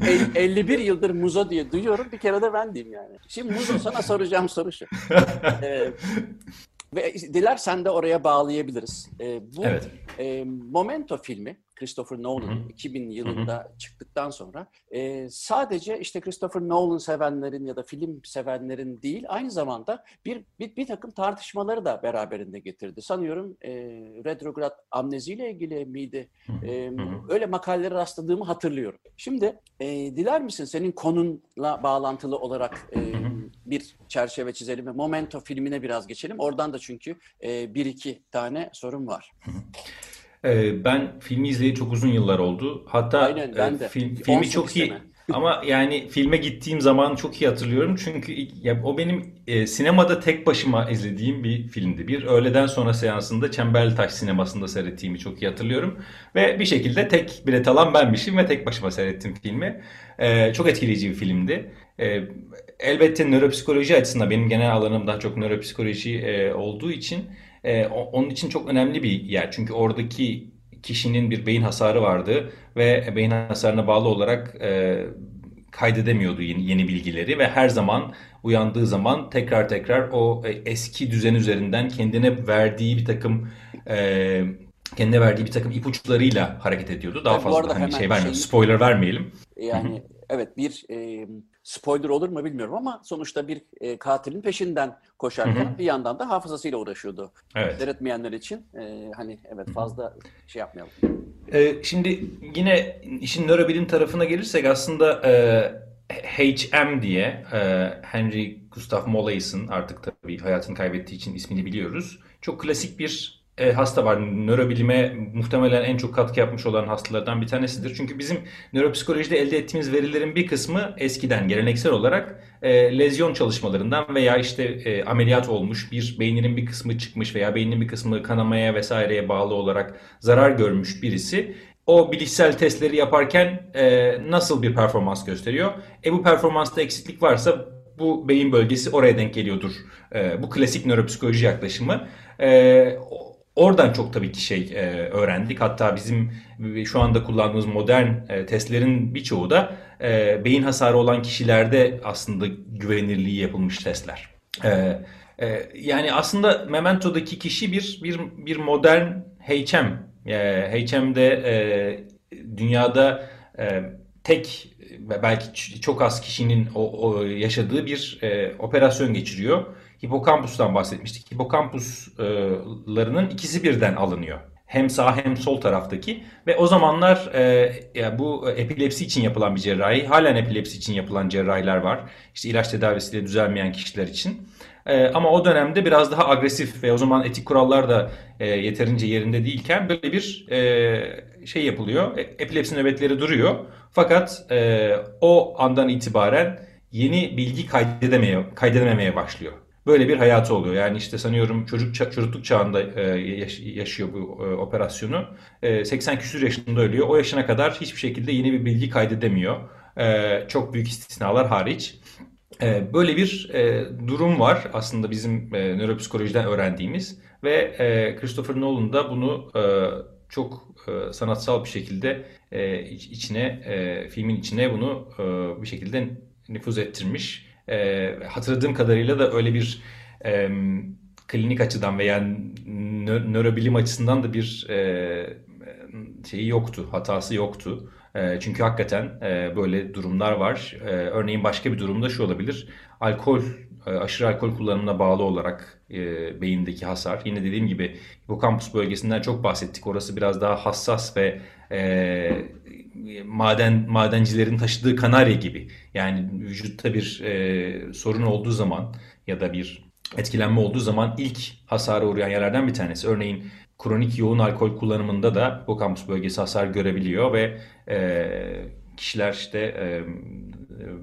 Hep 51 yıldır Muzo diye duyuyorum. Bir kere de ben diyeyim yani. Şimdi Muzo sana soracağım soru şu. Ee, ve dilersen de oraya bağlayabiliriz. Ee, bu evet. e, Momento filmi Christopher Nolan 2000 yılında Hı-hı. çıktıktan sonra e, sadece işte Christopher Nolan sevenlerin ya da film sevenlerin değil aynı zamanda bir bir, bir takım tartışmaları da beraberinde getirdi. Sanıyorum e, retrograd amneziyle ilgili miydi? E, öyle makalelere rastladığımı hatırlıyorum. Şimdi e, diler misin senin konunla bağlantılı olarak e, bir çerçeve çizelim ve Momento filmine biraz geçelim. Oradan da çünkü e, bir iki tane sorun var. Ee, ben filmi izleyeli çok uzun yıllar oldu. Hatta Aynen, ben e, de. Film, filmi çok iyi. Ama yani filme gittiğim zaman çok iyi hatırlıyorum. Çünkü ya, o benim e, sinemada tek başıma izlediğim bir filmdi. Bir öğleden sonra seansında Çemberlitaş sinemasında seyrettiğimi çok iyi hatırlıyorum. Ve bir şekilde tek bilet alan benmişim ve tek başıma seyrettim filmi. E, çok etkileyici bir filmdi. E, elbette nöropsikoloji açısından benim genel alanım daha çok nöropsikoloji e, olduğu için e, onun için çok önemli bir yer. Çünkü oradaki kişinin bir beyin hasarı vardı ve beyin hasarına bağlı olarak e, kaydedemiyordu yeni, yeni bilgileri ve her zaman uyandığı zaman tekrar tekrar o e, eski düzen üzerinden kendine verdiği bir takım e, kendine verdiği bir takım ipuçlarıyla hareket ediyordu. Daha fazla hani şey vermiyorum. Şey, spoiler vermeyelim. Yani evet bir e, spoiler olur mu bilmiyorum ama sonuçta bir e, katilin peşinden koşarken bir yandan da hafızasıyla uğraşıyordu. Evet. Seyretmeyenler için e, hani evet fazla hı hı. şey yapmayalım. E, şimdi yine işin nörobilim tarafına gelirsek aslında e, HM diye e, Henry Gustav Molaison artık tabii hayatını kaybettiği için ismini biliyoruz. Çok klasik bir e, hasta var. Nörobilime muhtemelen en çok katkı yapmış olan hastalardan bir tanesidir. Çünkü bizim nöropsikolojide elde ettiğimiz verilerin bir kısmı eskiden geleneksel olarak e, lezyon çalışmalarından veya işte e, ameliyat olmuş bir beyninin bir kısmı çıkmış veya beyninin bir kısmı kanamaya vesaireye bağlı olarak zarar görmüş birisi o bilişsel testleri yaparken e, nasıl bir performans gösteriyor? E bu performansta eksiklik varsa bu beyin bölgesi oraya denk geliyordur. E, bu klasik nöropsikoloji yaklaşımı. E, Oradan çok tabii ki şey e, öğrendik. Hatta bizim şu anda kullandığımız modern e, testlerin birçoğu da e, beyin hasarı olan kişilerde aslında güvenirliği yapılmış testler. E, e, yani aslında Memento'daki kişi bir bir bir modern HM. E, HM'de e, dünyada e, tek belki çok az kişinin o, o yaşadığı bir e, operasyon geçiriyor hipokampustan bahsetmiştik. Hipokampuslarının ikisi birden alınıyor. Hem sağ hem sol taraftaki ve o zamanlar e, bu epilepsi için yapılan bir cerrahi, halen epilepsi için yapılan cerrahiler var. İşte ilaç tedavisiyle düzelmeyen kişiler için. E, ama o dönemde biraz daha agresif ve o zaman etik kurallar da e, yeterince yerinde değilken böyle bir e, şey yapılıyor. E, epilepsi nöbetleri duruyor. Fakat e, o andan itibaren yeni bilgi kaydedemeye, kaydedememeye başlıyor. Böyle bir hayatı oluyor. Yani işte sanıyorum çocuk çocukluk çağında e, yaşıyor bu e, operasyonu. E, 80 küsur yaşında ölüyor. O yaşına kadar hiçbir şekilde yeni bir bilgi kaydedemiyor. E, çok büyük istisnalar hariç. E, böyle bir e, durum var aslında bizim e, nöropsikolojiden öğrendiğimiz ve e, Christopher Nolan da bunu e, çok e, sanatsal bir şekilde e, içine e, filmin içine bunu e, bir şekilde nüfuz ettirmiş. E, hatırladığım kadarıyla da öyle bir e, klinik açıdan veya nö nörobilim açısından da bir e, şeyi yoktu, hatası yoktu. E, çünkü hakikaten e, böyle durumlar var. E, örneğin başka bir durumda şu olabilir. Alkol, e, aşırı alkol kullanımına bağlı olarak e, beyindeki hasar. Yine dediğim gibi hipokampus bölgesinden çok bahsettik. Orası biraz daha hassas ve e, maden madencilerin taşıdığı kanarya gibi. Yani vücutta bir e, sorun olduğu zaman ya da bir etkilenme olduğu zaman ilk hasara uğrayan yerlerden bir tanesi. Örneğin kronik yoğun alkol kullanımında da bu kampüs bölgesi hasar görebiliyor ve e, kişiler işte e,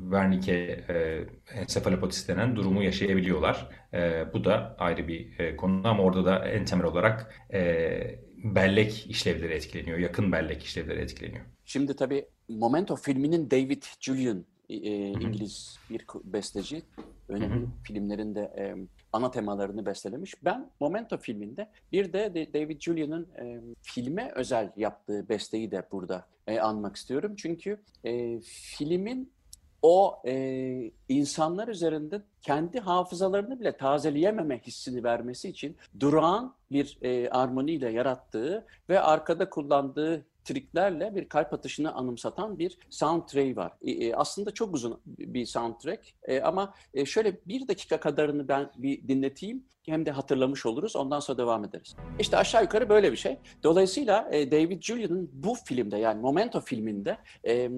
Wernicke e, ensefalopatis denen durumu yaşayabiliyorlar. E, bu da ayrı bir e, konu ama orada da en temel olarak e, bellek işlevleri etkileniyor. Yakın bellek işlevleri etkileniyor. Şimdi tabii Momento filminin David Julian e, İngiliz bir besteci önemli Hı-hı. filmlerinde e, ana temalarını bestelemiş. Ben Momento filminde bir de David Julian'ın e, filme özel yaptığı besteyi de burada e, anmak istiyorum. Çünkü e, filmin o e, insanlar üzerinde kendi hafızalarını bile tazeleyememe hissini vermesi için durağan bir e, armoniyle yarattığı ve arkada kullandığı triklerle bir kalp atışını anımsatan bir soundtrack var. E, e, aslında çok uzun bir soundtrack e, ama e, şöyle bir dakika kadarını ben bir dinleteyim hem de hatırlamış oluruz. Ondan sonra devam ederiz. İşte aşağı yukarı böyle bir şey. Dolayısıyla e, David Julian'ın bu filmde yani Momento filminde e,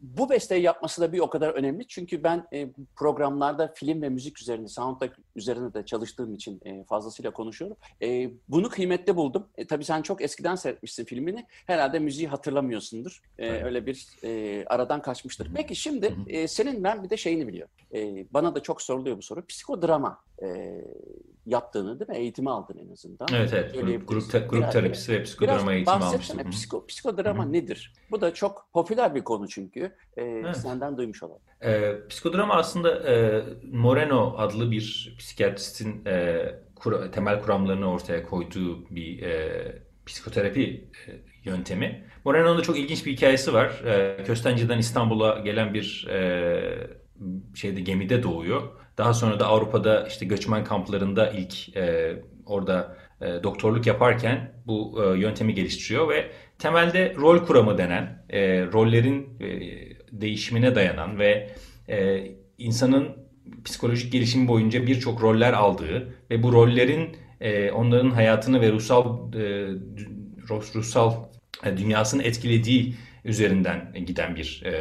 bu besteyi yapması da bir o kadar önemli. Çünkü ben e, programlarda film ve müzik üzerine, soundtrack üzerine de çalıştığım için e, fazlasıyla konuşuyorum. E, bunu kıymetli buldum. E, tabii sen çok eskiden seyretmişsin filmini. Herhalde müziği hatırlamıyorsundur. E, öyle bir e, aradan kaçmıştır. Peki şimdi e, senin ben bir de şeyini biliyorum. E, bana da çok soruluyor bu soru. Psikodrama e, yaptığını değil mi? Eğitimi aldın en azından. Evet evet. Grup, grup, te, grup terapisi ve psikodrama eğitimi almıştım. Biraz psiko, psikodrama Hı-hı. nedir? Bu da çok popüler bir konu çünkü. E, evet. Senden duymuş olalım. E, psikodrama aslında e, Moreno adlı bir psikiyatristin e, kur, temel kuramlarını ortaya koyduğu bir e, psikoterapi e, yöntemi. Moreno'nun da çok ilginç bir hikayesi var. E, Köstence'den İstanbul'a gelen bir e, şeyde gemide doğuyor. Daha sonra da Avrupa'da işte göçmen kamplarında ilk e, orada e, doktorluk yaparken bu e, yöntemi geliştiriyor ve temelde rol kuramı denen e, rollerin e, değişimine dayanan ve e, insanın psikolojik gelişim boyunca birçok roller aldığı ve bu rollerin e, onların hayatını ve ruhsal e, ruhsal e, dünyasını etkilediği üzerinden giden bir e,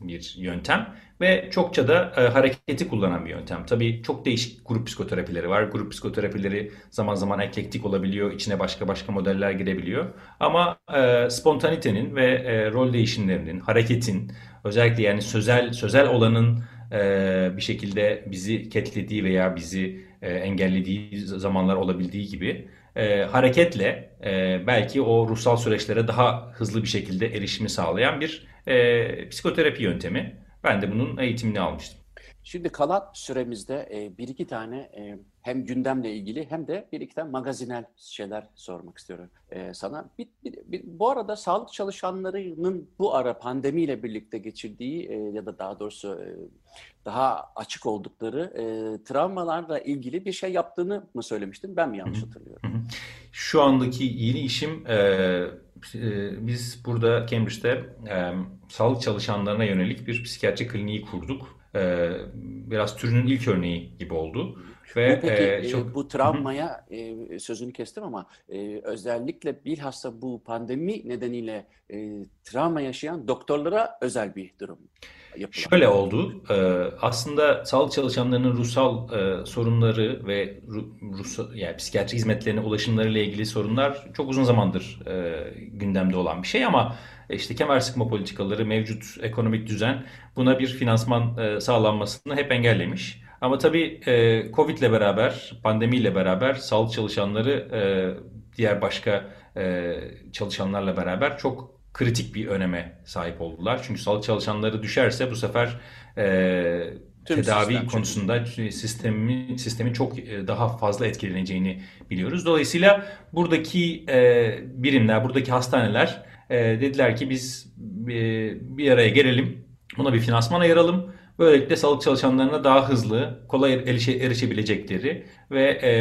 bir yöntem ve çokça da e, hareketi kullanan bir yöntem. Tabii çok değişik grup psikoterapileri var. Grup psikoterapileri zaman zaman eklektik olabiliyor, içine başka başka modeller girebiliyor. Ama e, spontanitenin ve e, rol değişimlerinin, hareketin, özellikle yani sözel sözel olanın e, bir şekilde bizi ketlediği veya bizi e, engellediği zamanlar olabildiği gibi e, hareketle e, belki o ruhsal süreçlere daha hızlı bir şekilde erişimi sağlayan bir e, psikoterapi yöntemi. Ben de bunun eğitimini almıştım. Şimdi kalan süremizde e, bir iki tane e, hem gündemle ilgili hem de bir iki tane magazinel şeyler sormak istiyorum e, sana. Bir, bir, bir, bu arada sağlık çalışanlarının bu ara pandemiyle birlikte geçirdiği e, ya da daha doğrusu e, daha açık oldukları e, travmalarla ilgili bir şey yaptığını mı söylemiştin? Ben mi yanlış hatırlıyorum? Şu andaki yeni işim e, e, biz burada Cambridge'de e, sağlık çalışanlarına yönelik bir psikiyatri kliniği kurduk. E, biraz türünün ilk örneği gibi oldu. Ve, bu peki e, çok... bu travmaya e, sözünü kestim ama e, özellikle bilhassa bu pandemi nedeniyle e, travma yaşayan doktorlara özel bir durum yapılan. Şöyle oldu. E, aslında sağlık çalışanlarının ruhsal e, sorunları ve ruhsal, yani psikiyatri hizmetlerine ulaşımlarıyla ilgili sorunlar çok uzun zamandır e, gündemde olan bir şey ama işte kemer sıkma politikaları, mevcut ekonomik düzen buna bir finansman sağlanmasını hep engellemiş. Ama tabii Covid ile beraber, pandemiyle beraber sağlık çalışanları diğer başka çalışanlarla beraber çok kritik bir öneme sahip oldular. Çünkü sağlık çalışanları düşerse bu sefer e, tedavi sistem konusunda çünkü. sistemi sistemin çok e, daha fazla etkileneceğini biliyoruz. Dolayısıyla buradaki e, birimler, buradaki hastaneler e, dediler ki biz e, bir araya gelelim, buna bir finansman ayıralım. Böylelikle sağlık çalışanlarına daha hızlı, kolay erişe, erişebilecekleri ve e,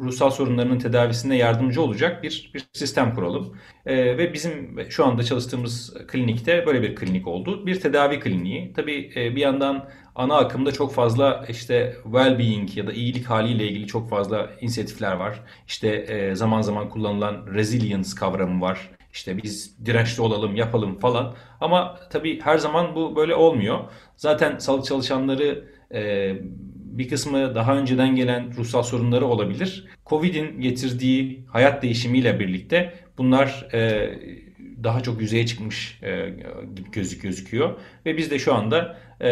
ruhsal sorunlarının tedavisine yardımcı olacak bir, bir sistem kuralım. E, ve bizim şu anda çalıştığımız klinikte böyle bir klinik oldu. Bir tedavi kliniği. Tabii e, bir yandan ana akımda çok fazla işte well-being ya da iyilik haliyle ilgili çok fazla inisiyatifler var. İşte e, zaman zaman kullanılan resilience kavramı var. İşte biz dirençli olalım, yapalım falan. Ama tabii her zaman bu böyle olmuyor. Zaten sağlık çalışanları e, bir kısmı daha önceden gelen ruhsal sorunları olabilir. Covid'in getirdiği hayat değişimiyle birlikte bunlar e, daha çok yüzeye çıkmış e, gözük gözüküyor. Ve biz de şu anda e,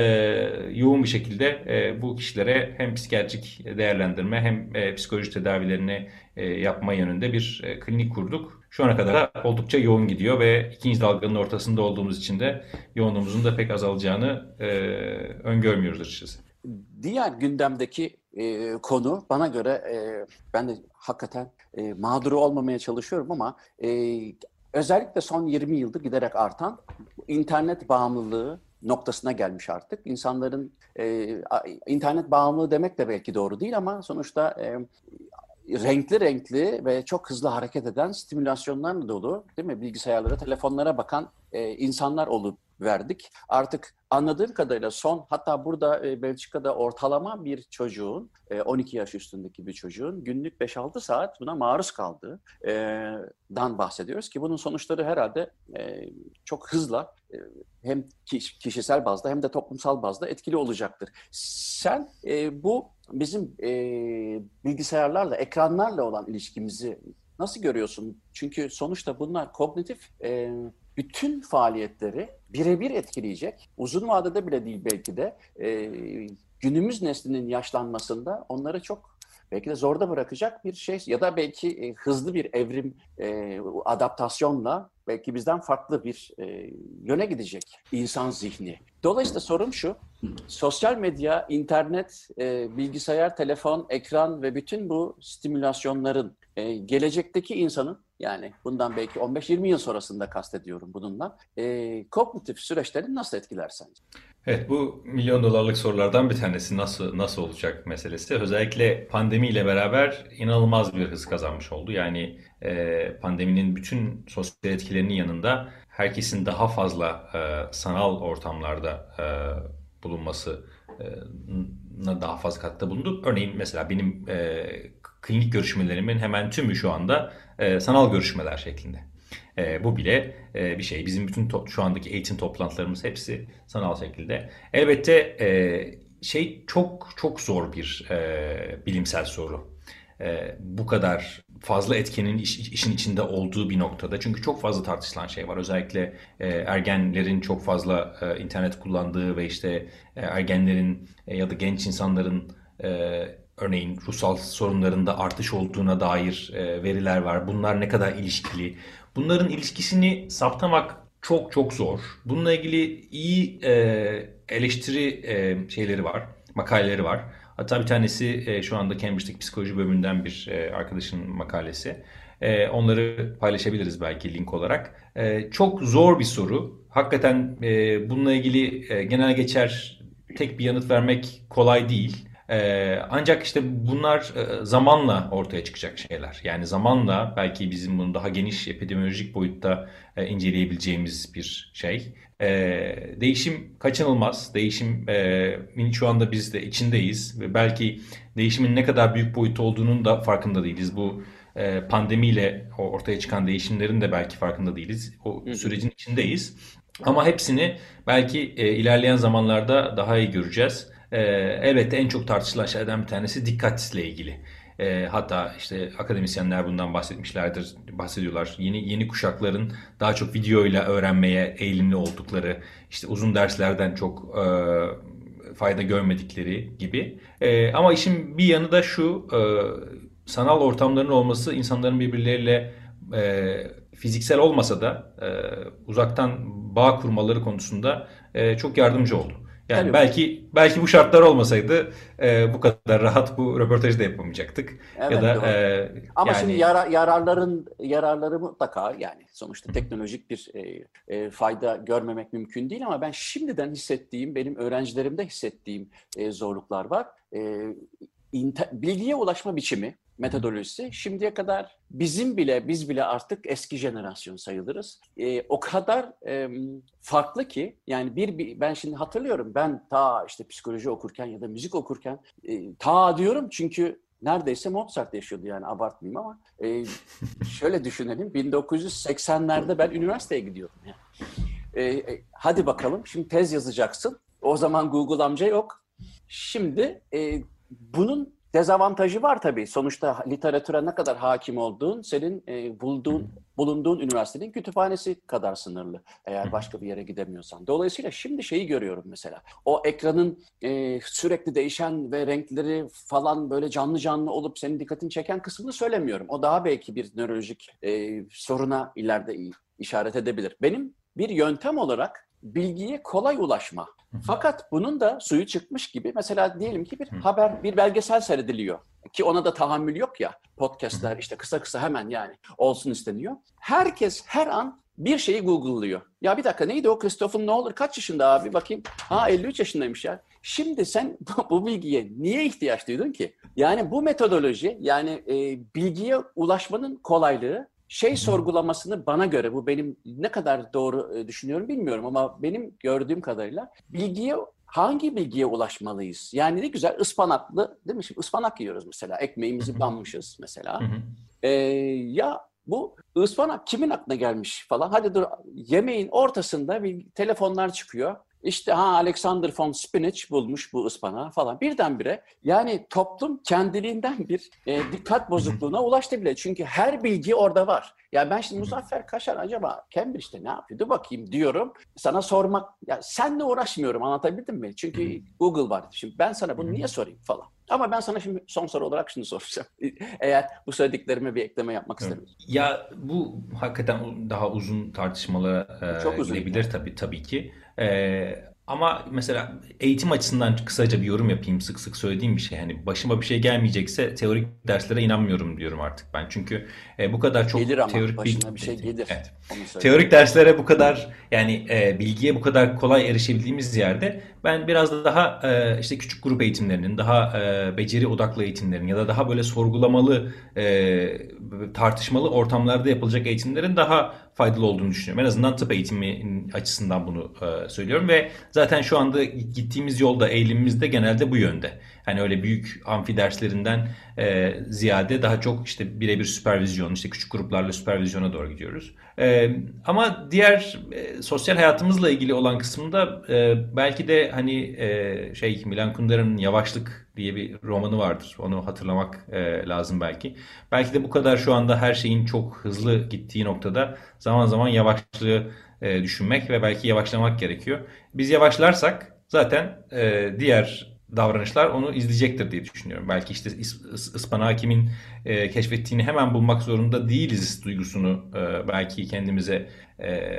yoğun bir şekilde e, bu kişilere hem psikiyatrik değerlendirme hem e, psikoloji tedavilerini e, yapma yönünde bir e, klinik kurduk. Şu ana kadar da oldukça yoğun gidiyor ve ikinci dalganın ortasında olduğumuz için de yoğunluğumuzun da pek azalacağını e, öngörmüyoruz açıkçası. Diğer gündemdeki e, konu bana göre e, ben de hakikaten e, mağduru olmamaya çalışıyorum ama e, özellikle son 20 yıldır giderek artan internet bağımlılığı noktasına gelmiş artık. İnsanların e, internet bağımlılığı demek de belki doğru değil ama sonuçta e, renkli renkli ve çok hızlı hareket eden stimülasyonlarla dolu değil mi? Bilgisayarlara, telefonlara bakan e, insanlar olup verdik. Artık anladığım kadarıyla son hatta burada e, Belçika'da ortalama bir çocuğun e, 12 yaş üstündeki bir çocuğun günlük 5-6 saat buna maruz kaldığı e, dan bahsediyoruz ki bunun sonuçları herhalde e, çok hızla e, hem kişisel bazda hem de toplumsal bazda etkili olacaktır. Sen e, bu bizim e, bilgisayarlarla, ekranlarla olan ilişkimizi nasıl görüyorsun? Çünkü sonuçta bunlar kognitif e, bütün faaliyetleri birebir etkileyecek. Uzun vadede bile değil belki de e, günümüz neslinin yaşlanmasında onları çok belki de zorda bırakacak bir şey ya da belki e, hızlı bir evrim e, adaptasyonla belki bizden farklı bir e, yöne gidecek insan zihni. Dolayısıyla sorum şu, sosyal medya, internet, e, bilgisayar, telefon, ekran ve bütün bu stimülasyonların e, gelecekteki insanın yani bundan belki 15-20 yıl sonrasında kastediyorum bununla. E, kognitif süreçlerini nasıl etkiler sence? Evet bu milyon dolarlık sorulardan bir tanesi nasıl nasıl olacak meselesi. Özellikle pandemiyle beraber inanılmaz bir hız kazanmış oldu. Yani e, pandeminin bütün sosyal etkilerinin yanında herkesin daha fazla e, sanal ortamlarda e, bulunması e, daha fazla katkıda bulundu. Örneğin mesela benim e, klinik görüşmelerimin hemen tümü şu anda e, sanal görüşmeler şeklinde. E, bu bile e, bir şey. Bizim bütün to- şu andaki eğitim toplantılarımız hepsi sanal şekilde. Elbette e, şey çok çok zor bir e, bilimsel soru. E, bu kadar fazla etkenin iş, işin içinde olduğu bir noktada. Çünkü çok fazla tartışılan şey var. Özellikle e, ergenlerin çok fazla e, internet kullandığı ve işte e, ergenlerin e, ya da genç insanların e, örneğin ruhsal sorunlarında artış olduğuna dair e, veriler var. Bunlar ne kadar ilişkili? Bunların ilişkisini saptamak çok çok zor. Bununla ilgili iyi e, eleştiri e, şeyleri var, makaleleri var. Hatta bir tanesi şu anda Cambridge'deki psikoloji bölümünden bir arkadaşın makalesi. Onları paylaşabiliriz belki link olarak. Çok zor bir soru. Hakikaten bununla ilgili genel geçer tek bir yanıt vermek kolay değil. Ee, ancak işte bunlar e, zamanla ortaya çıkacak şeyler. Yani zamanla belki bizim bunu daha geniş epidemiolojik boyutta e, inceleyebileceğimiz bir şey. E, değişim kaçınılmaz. Değişimin şu anda biz de içindeyiz ve belki değişimin ne kadar büyük boyut olduğunun da farkında değiliz. Bu e, pandemiyle ortaya çıkan değişimlerin de belki farkında değiliz. O sürecin içindeyiz. Ama hepsini belki e, ilerleyen zamanlarda daha iyi göreceğiz. E, elbette en çok tartışılan şeylerden bir tanesi dikkatle ilgili. E, hatta işte akademisyenler bundan bahsetmişlerdir, bahsediyorlar. Yeni yeni kuşakların daha çok video ile öğrenmeye eğilimli oldukları, işte uzun derslerden çok e, fayda görmedikleri gibi. E, ama işin bir yanı da şu, e, sanal ortamların olması insanların birbirleriyle e, fiziksel olmasa da e, uzaktan bağ kurmaları konusunda e, çok yardımcı oldu. Yani Tabii. belki belki bu şartlar olmasaydı e, bu kadar rahat bu röportajı da yapamayacaktık. Evet, ya da e, ama yani... şimdi yara, yararların yararları mutlaka yani sonuçta teknolojik bir e, e, fayda görmemek mümkün değil ama ben şimdiden hissettiğim benim öğrencilerimde hissettiğim e, zorluklar var. E, bilgiye ulaşma biçimi metodolojisi şimdiye kadar bizim bile biz bile artık eski jenerasyon sayılırız. E, o kadar e, farklı ki yani bir, bir ben şimdi hatırlıyorum ben ta işte psikoloji okurken ya da müzik okurken e, ta diyorum çünkü neredeyse Mozart yaşıyordu yani abartmayayım ama e, şöyle düşünelim 1980'lerde ben üniversiteye gidiyordum yani. E, e, hadi bakalım şimdi tez yazacaksın. O zaman Google amca yok. Şimdi e, bunun Dezavantajı var tabii. Sonuçta literatüre ne kadar hakim olduğun, senin e, bulduğun, bulunduğun üniversitenin kütüphanesi kadar sınırlı. Eğer başka bir yere gidemiyorsan. Dolayısıyla şimdi şeyi görüyorum mesela. O ekranın e, sürekli değişen ve renkleri falan böyle canlı canlı olup senin dikkatini çeken kısmını söylemiyorum. O daha belki bir nörolojik e, soruna ileride işaret edebilir. Benim bir yöntem olarak bilgiye kolay ulaşma fakat bunun da suyu çıkmış gibi mesela diyelim ki bir haber, bir belgesel seyrediliyor. Ki ona da tahammül yok ya. Podcastler işte kısa kısa hemen yani olsun isteniyor. Herkes her an bir şeyi Google'lıyor. Ya bir dakika neydi o Christopher Nolan kaç yaşında abi bakayım. Ha 53 yaşındaymış ya. Şimdi sen bu bilgiye niye ihtiyaç duydun ki? Yani bu metodoloji yani e, bilgiye ulaşmanın kolaylığı şey sorgulamasını bana göre bu benim ne kadar doğru e, düşünüyorum bilmiyorum ama benim gördüğüm kadarıyla bilgiye hangi bilgiye ulaşmalıyız? Yani ne güzel ıspanaklı değil mi? Şimdi ıspanak yiyoruz mesela. Ekmeğimizi banmışız mesela. Ee, ya bu ıspanak kimin aklına gelmiş falan. Hadi dur yemeğin ortasında bir telefonlar çıkıyor. İşte ha Alexander von Spinach bulmuş bu ıspanağı falan. Birdenbire yani toplum kendiliğinden bir e, dikkat bozukluğuna ulaştı bile. Çünkü her bilgi orada var. Ya ben şimdi Muzaffer Kaşar acaba Cambridge'de ne yapıyordu bakayım diyorum. Sana sormak, ya senle uğraşmıyorum anlatabildim mi? Çünkü Google var. Şimdi ben sana bunu niye sorayım falan. Ama ben sana şimdi son soru olarak şunu soracağım. Eğer bu söylediklerime bir ekleme yapmak evet. istemiyorsan. Ya bu hakikaten daha uzun tartışmalara e, Çok uzun gidebilir yani. tabii tabii ki. Ee, ama mesela eğitim açısından kısaca bir yorum yapayım. Sık sık söylediğim bir şey. Hani başıma bir şey gelmeyecekse teorik derslere inanmıyorum diyorum artık ben. Çünkü e, bu kadar çok gelir ama, teorik başına bir şey gelir. Evet. Teorik derslere bu kadar yani e, bilgiye bu kadar kolay erişebildiğimiz yerde ben biraz daha e, işte küçük grup eğitimlerinin, daha e, beceri odaklı eğitimlerin ya da daha böyle sorgulamalı, e, tartışmalı ortamlarda yapılacak eğitimlerin daha faydalı olduğunu düşünüyorum. En azından tıp eğitimi açısından bunu e, söylüyorum ve zaten şu anda gittiğimiz yolda, eğilimimiz de genelde bu yönde. Hani öyle büyük amfi derslerinden e, ziyade daha çok işte birebir süpervizyon, işte küçük gruplarla süpervizyona doğru gidiyoruz. E, ama diğer e, sosyal hayatımızla ilgili olan kısımda e, belki de hani e, şey Milan Kundera'nın Yavaşlık diye bir romanı vardır. Onu hatırlamak e, lazım belki. Belki de bu kadar şu anda her şeyin çok hızlı gittiği noktada zaman zaman yavaşlığı e, düşünmek ve belki yavaşlamak gerekiyor. Biz yavaşlarsak zaten e, diğer davranışlar onu izleyecektir diye düşünüyorum. Belki işte ıspanağı kimin e, keşfettiğini hemen bulmak zorunda değiliz duygusunu e, belki kendimize e,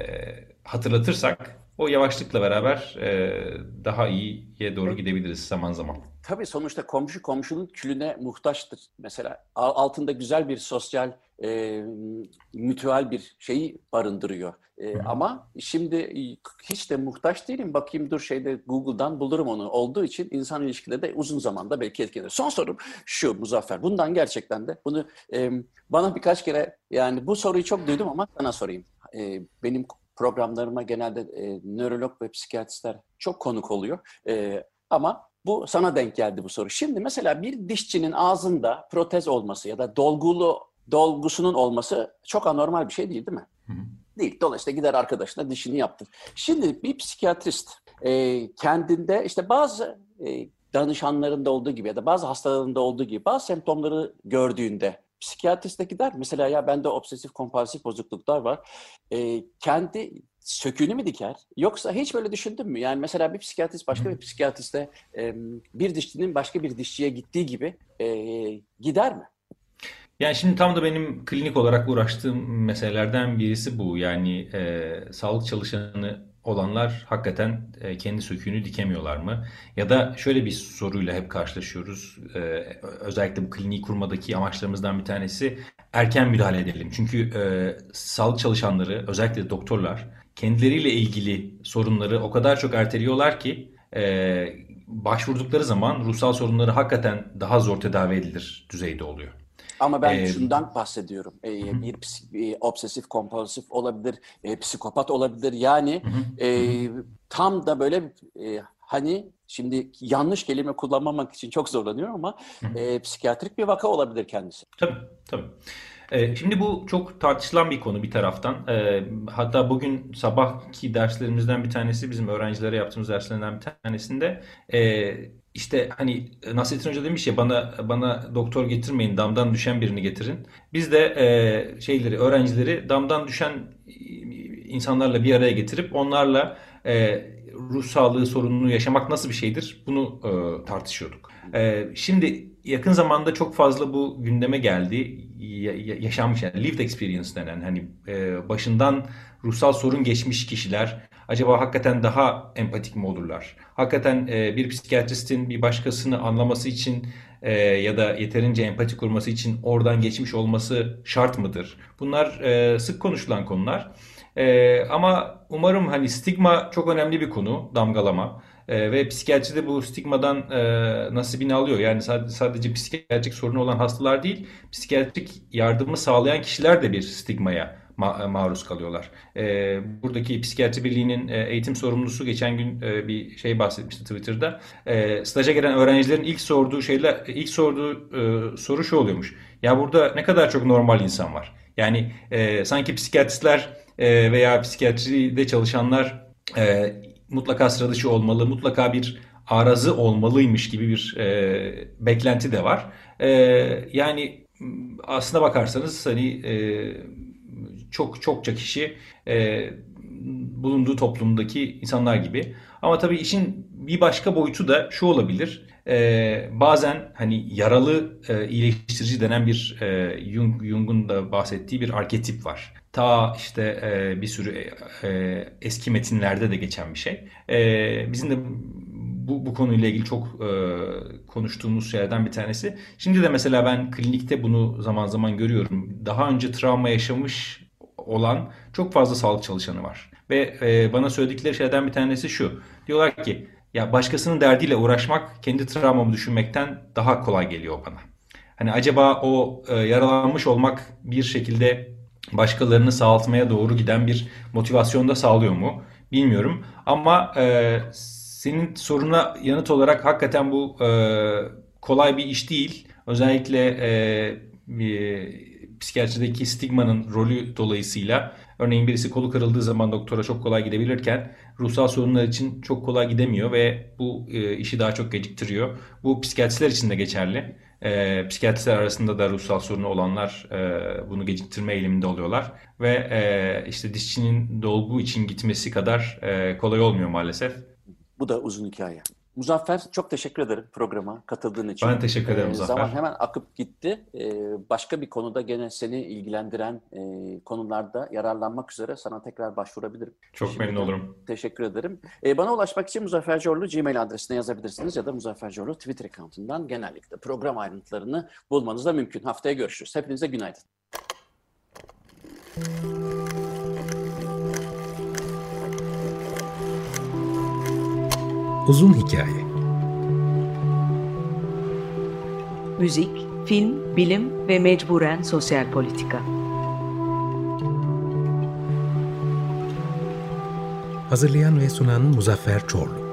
hatırlatırsak o yavaşlıkla beraber e, daha iyiye doğru gidebiliriz zaman zaman. Tabii sonuçta komşu komşunun külüne muhtaçtır. Mesela altında güzel bir sosyal e, mütüel bir şeyi barındırıyor. E, ama şimdi hiç de muhtaç değilim. Bakayım dur şeyde Google'dan bulurum onu. Olduğu için insan ilişkileri de uzun zamanda belki etkilenir. Son sorum şu Muzaffer. Bundan gerçekten de bunu e, bana birkaç kere yani bu soruyu çok duydum ama sana sorayım. E, benim programlarıma genelde e, nörolog ve psikiyatristler çok konuk oluyor. E, ama bu sana denk geldi bu soru. Şimdi mesela bir dişçinin ağzında protez olması ya da dolgulu dolgusunun olması çok anormal bir şey değil değil mi? Hı. Değil. Dolayısıyla gider arkadaşına dişini yaptır. Şimdi bir psikiyatrist e, kendinde işte bazı e, danışanlarında olduğu gibi ya da bazı hastalarında olduğu gibi bazı semptomları gördüğünde psikiyatriste gider. Mesela ya bende obsesif kompulsif bozukluklar var. E, kendi söküğünü mü diker? Yoksa hiç böyle düşündün mü? Yani mesela bir psikiyatrist başka bir psikiyatriste e, bir dişçinin başka bir dişçiye gittiği gibi e, gider mi? Yani şimdi tam da benim klinik olarak uğraştığım meselelerden birisi bu. Yani e, sağlık çalışanı olanlar hakikaten e, kendi söküğünü dikemiyorlar mı? Ya da şöyle bir soruyla hep karşılaşıyoruz. E, özellikle bu kliniği kurmadaki amaçlarımızdan bir tanesi erken müdahale edelim. Çünkü e, sağlık çalışanları özellikle doktorlar kendileriyle ilgili sorunları o kadar çok erteliyorlar ki başvurdukları zaman ruhsal sorunları hakikaten daha zor tedavi edilir düzeyde oluyor. Ama ben ee, şundan bahsediyorum. Ee, bir e, obsesif kompulsif olabilir, e, psikopat olabilir. Yani e, tam da böyle e, hani şimdi yanlış kelime kullanmamak için çok zorlanıyorum ama e, psikiyatrik bir vaka olabilir kendisi. Tabii, tabii. Ee, şimdi bu çok tartışılan bir konu bir taraftan. Ee, hatta bugün sabahki derslerimizden bir tanesi bizim öğrencilere yaptığımız derslerden bir tanesinde e, işte hani Nasrettin Hoca demiş ya bana bana doktor getirmeyin damdan düşen birini getirin. Biz de e, şeyleri öğrencileri damdan düşen insanlarla bir araya getirip onlarla e, ruh sağlığı sorununu yaşamak nasıl bir şeydir bunu e, tartışıyorduk. E, şimdi yakın zamanda çok fazla bu gündeme geldi. Ya, yaşanmış yani lived experience denen hani e, başından ruhsal sorun geçmiş kişiler acaba hakikaten daha empatik mi olurlar? Hakikaten e, bir psikiyatristin bir başkasını anlaması için e, ya da yeterince empati kurması için oradan geçmiş olması şart mıdır? Bunlar e, sık konuşulan konular. E, ama umarım hani stigma çok önemli bir konu, damgalama. E, ve psikiyatri de bu stigmadan e, nasibini alıyor. Yani sadece, sadece psikiyatrik sorunu olan hastalar değil, psikiyatrik yardımı sağlayan kişiler de bir stigmaya ma- maruz kalıyorlar. E, buradaki Psikiyatri Birliği'nin e, eğitim sorumlusu geçen gün e, bir şey bahsetmişti Twitter'da. E, staja gelen öğrencilerin ilk sorduğu şeyler, ilk sorduğu e, soru şu oluyormuş. Ya burada ne kadar çok normal insan var. Yani e, sanki psikiyatristler e, veya psikiyatride çalışanlar e, mutlaka sıra dışı olmalı, mutlaka bir arazı olmalıymış gibi bir e, beklenti de var. E, yani aslına bakarsanız hani e, çok çokça kişi e, bulunduğu toplumdaki insanlar gibi. Ama tabii işin bir başka boyutu da şu olabilir. E, bazen hani yaralı e, iyileştirici denen bir e, Jung, Jung'un da bahsettiği bir arketip var. Ta işte e, bir sürü e, eski metinlerde de geçen bir şey. E, bizim de bu, bu konuyla ilgili çok e, konuştuğumuz şeylerden bir tanesi. Şimdi de mesela ben klinikte bunu zaman zaman görüyorum. Daha önce travma yaşamış olan çok fazla sağlık çalışanı var. Ve e, bana söyledikleri şeylerden bir tanesi şu. Diyorlar ki ya başkasının derdiyle uğraşmak kendi travmamı düşünmekten daha kolay geliyor bana. Hani acaba o e, yaralanmış olmak bir şekilde başkalarını sağaltmaya doğru giden bir motivasyon da sağlıyor mu bilmiyorum. Ama e, senin soruna yanıt olarak hakikaten bu e, kolay bir iş değil. Özellikle e, psikiyatrideki stigmanın rolü dolayısıyla örneğin birisi kolu kırıldığı zaman doktora çok kolay gidebilirken ruhsal sorunlar için çok kolay gidemiyor ve bu e, işi daha çok geciktiriyor. Bu psikiyatristler için de geçerli. E, psikiyatristler arasında da ruhsal sorunu olanlar e, bunu geciktirme eğiliminde oluyorlar. Ve e, işte dişçinin dolgu için gitmesi kadar e, kolay olmuyor maalesef. Bu da uzun hikaye. Muzaffer çok teşekkür ederim programa katıldığın için. Ben teşekkür ederim ee, Muzaffer. Zaman hemen akıp gitti. Ee, başka bir konuda gene seni ilgilendiren e, konularda yararlanmak üzere sana tekrar başvurabilirim. Çok Şimdiden memnun olurum. Teşekkür ederim. Ee, bana ulaşmak için Muzaffer Corlu Gmail adresine yazabilirsiniz ya da Muzaffer Corlu Twitter account'undan genellikle program ayrıntılarını bulmanız da mümkün. Haftaya görüşürüz. Hepinize günaydın. Uzun Hikaye Müzik, film, bilim ve mecburen sosyal politika. Hazırlayan ve sunan Muzaffer Çorlu.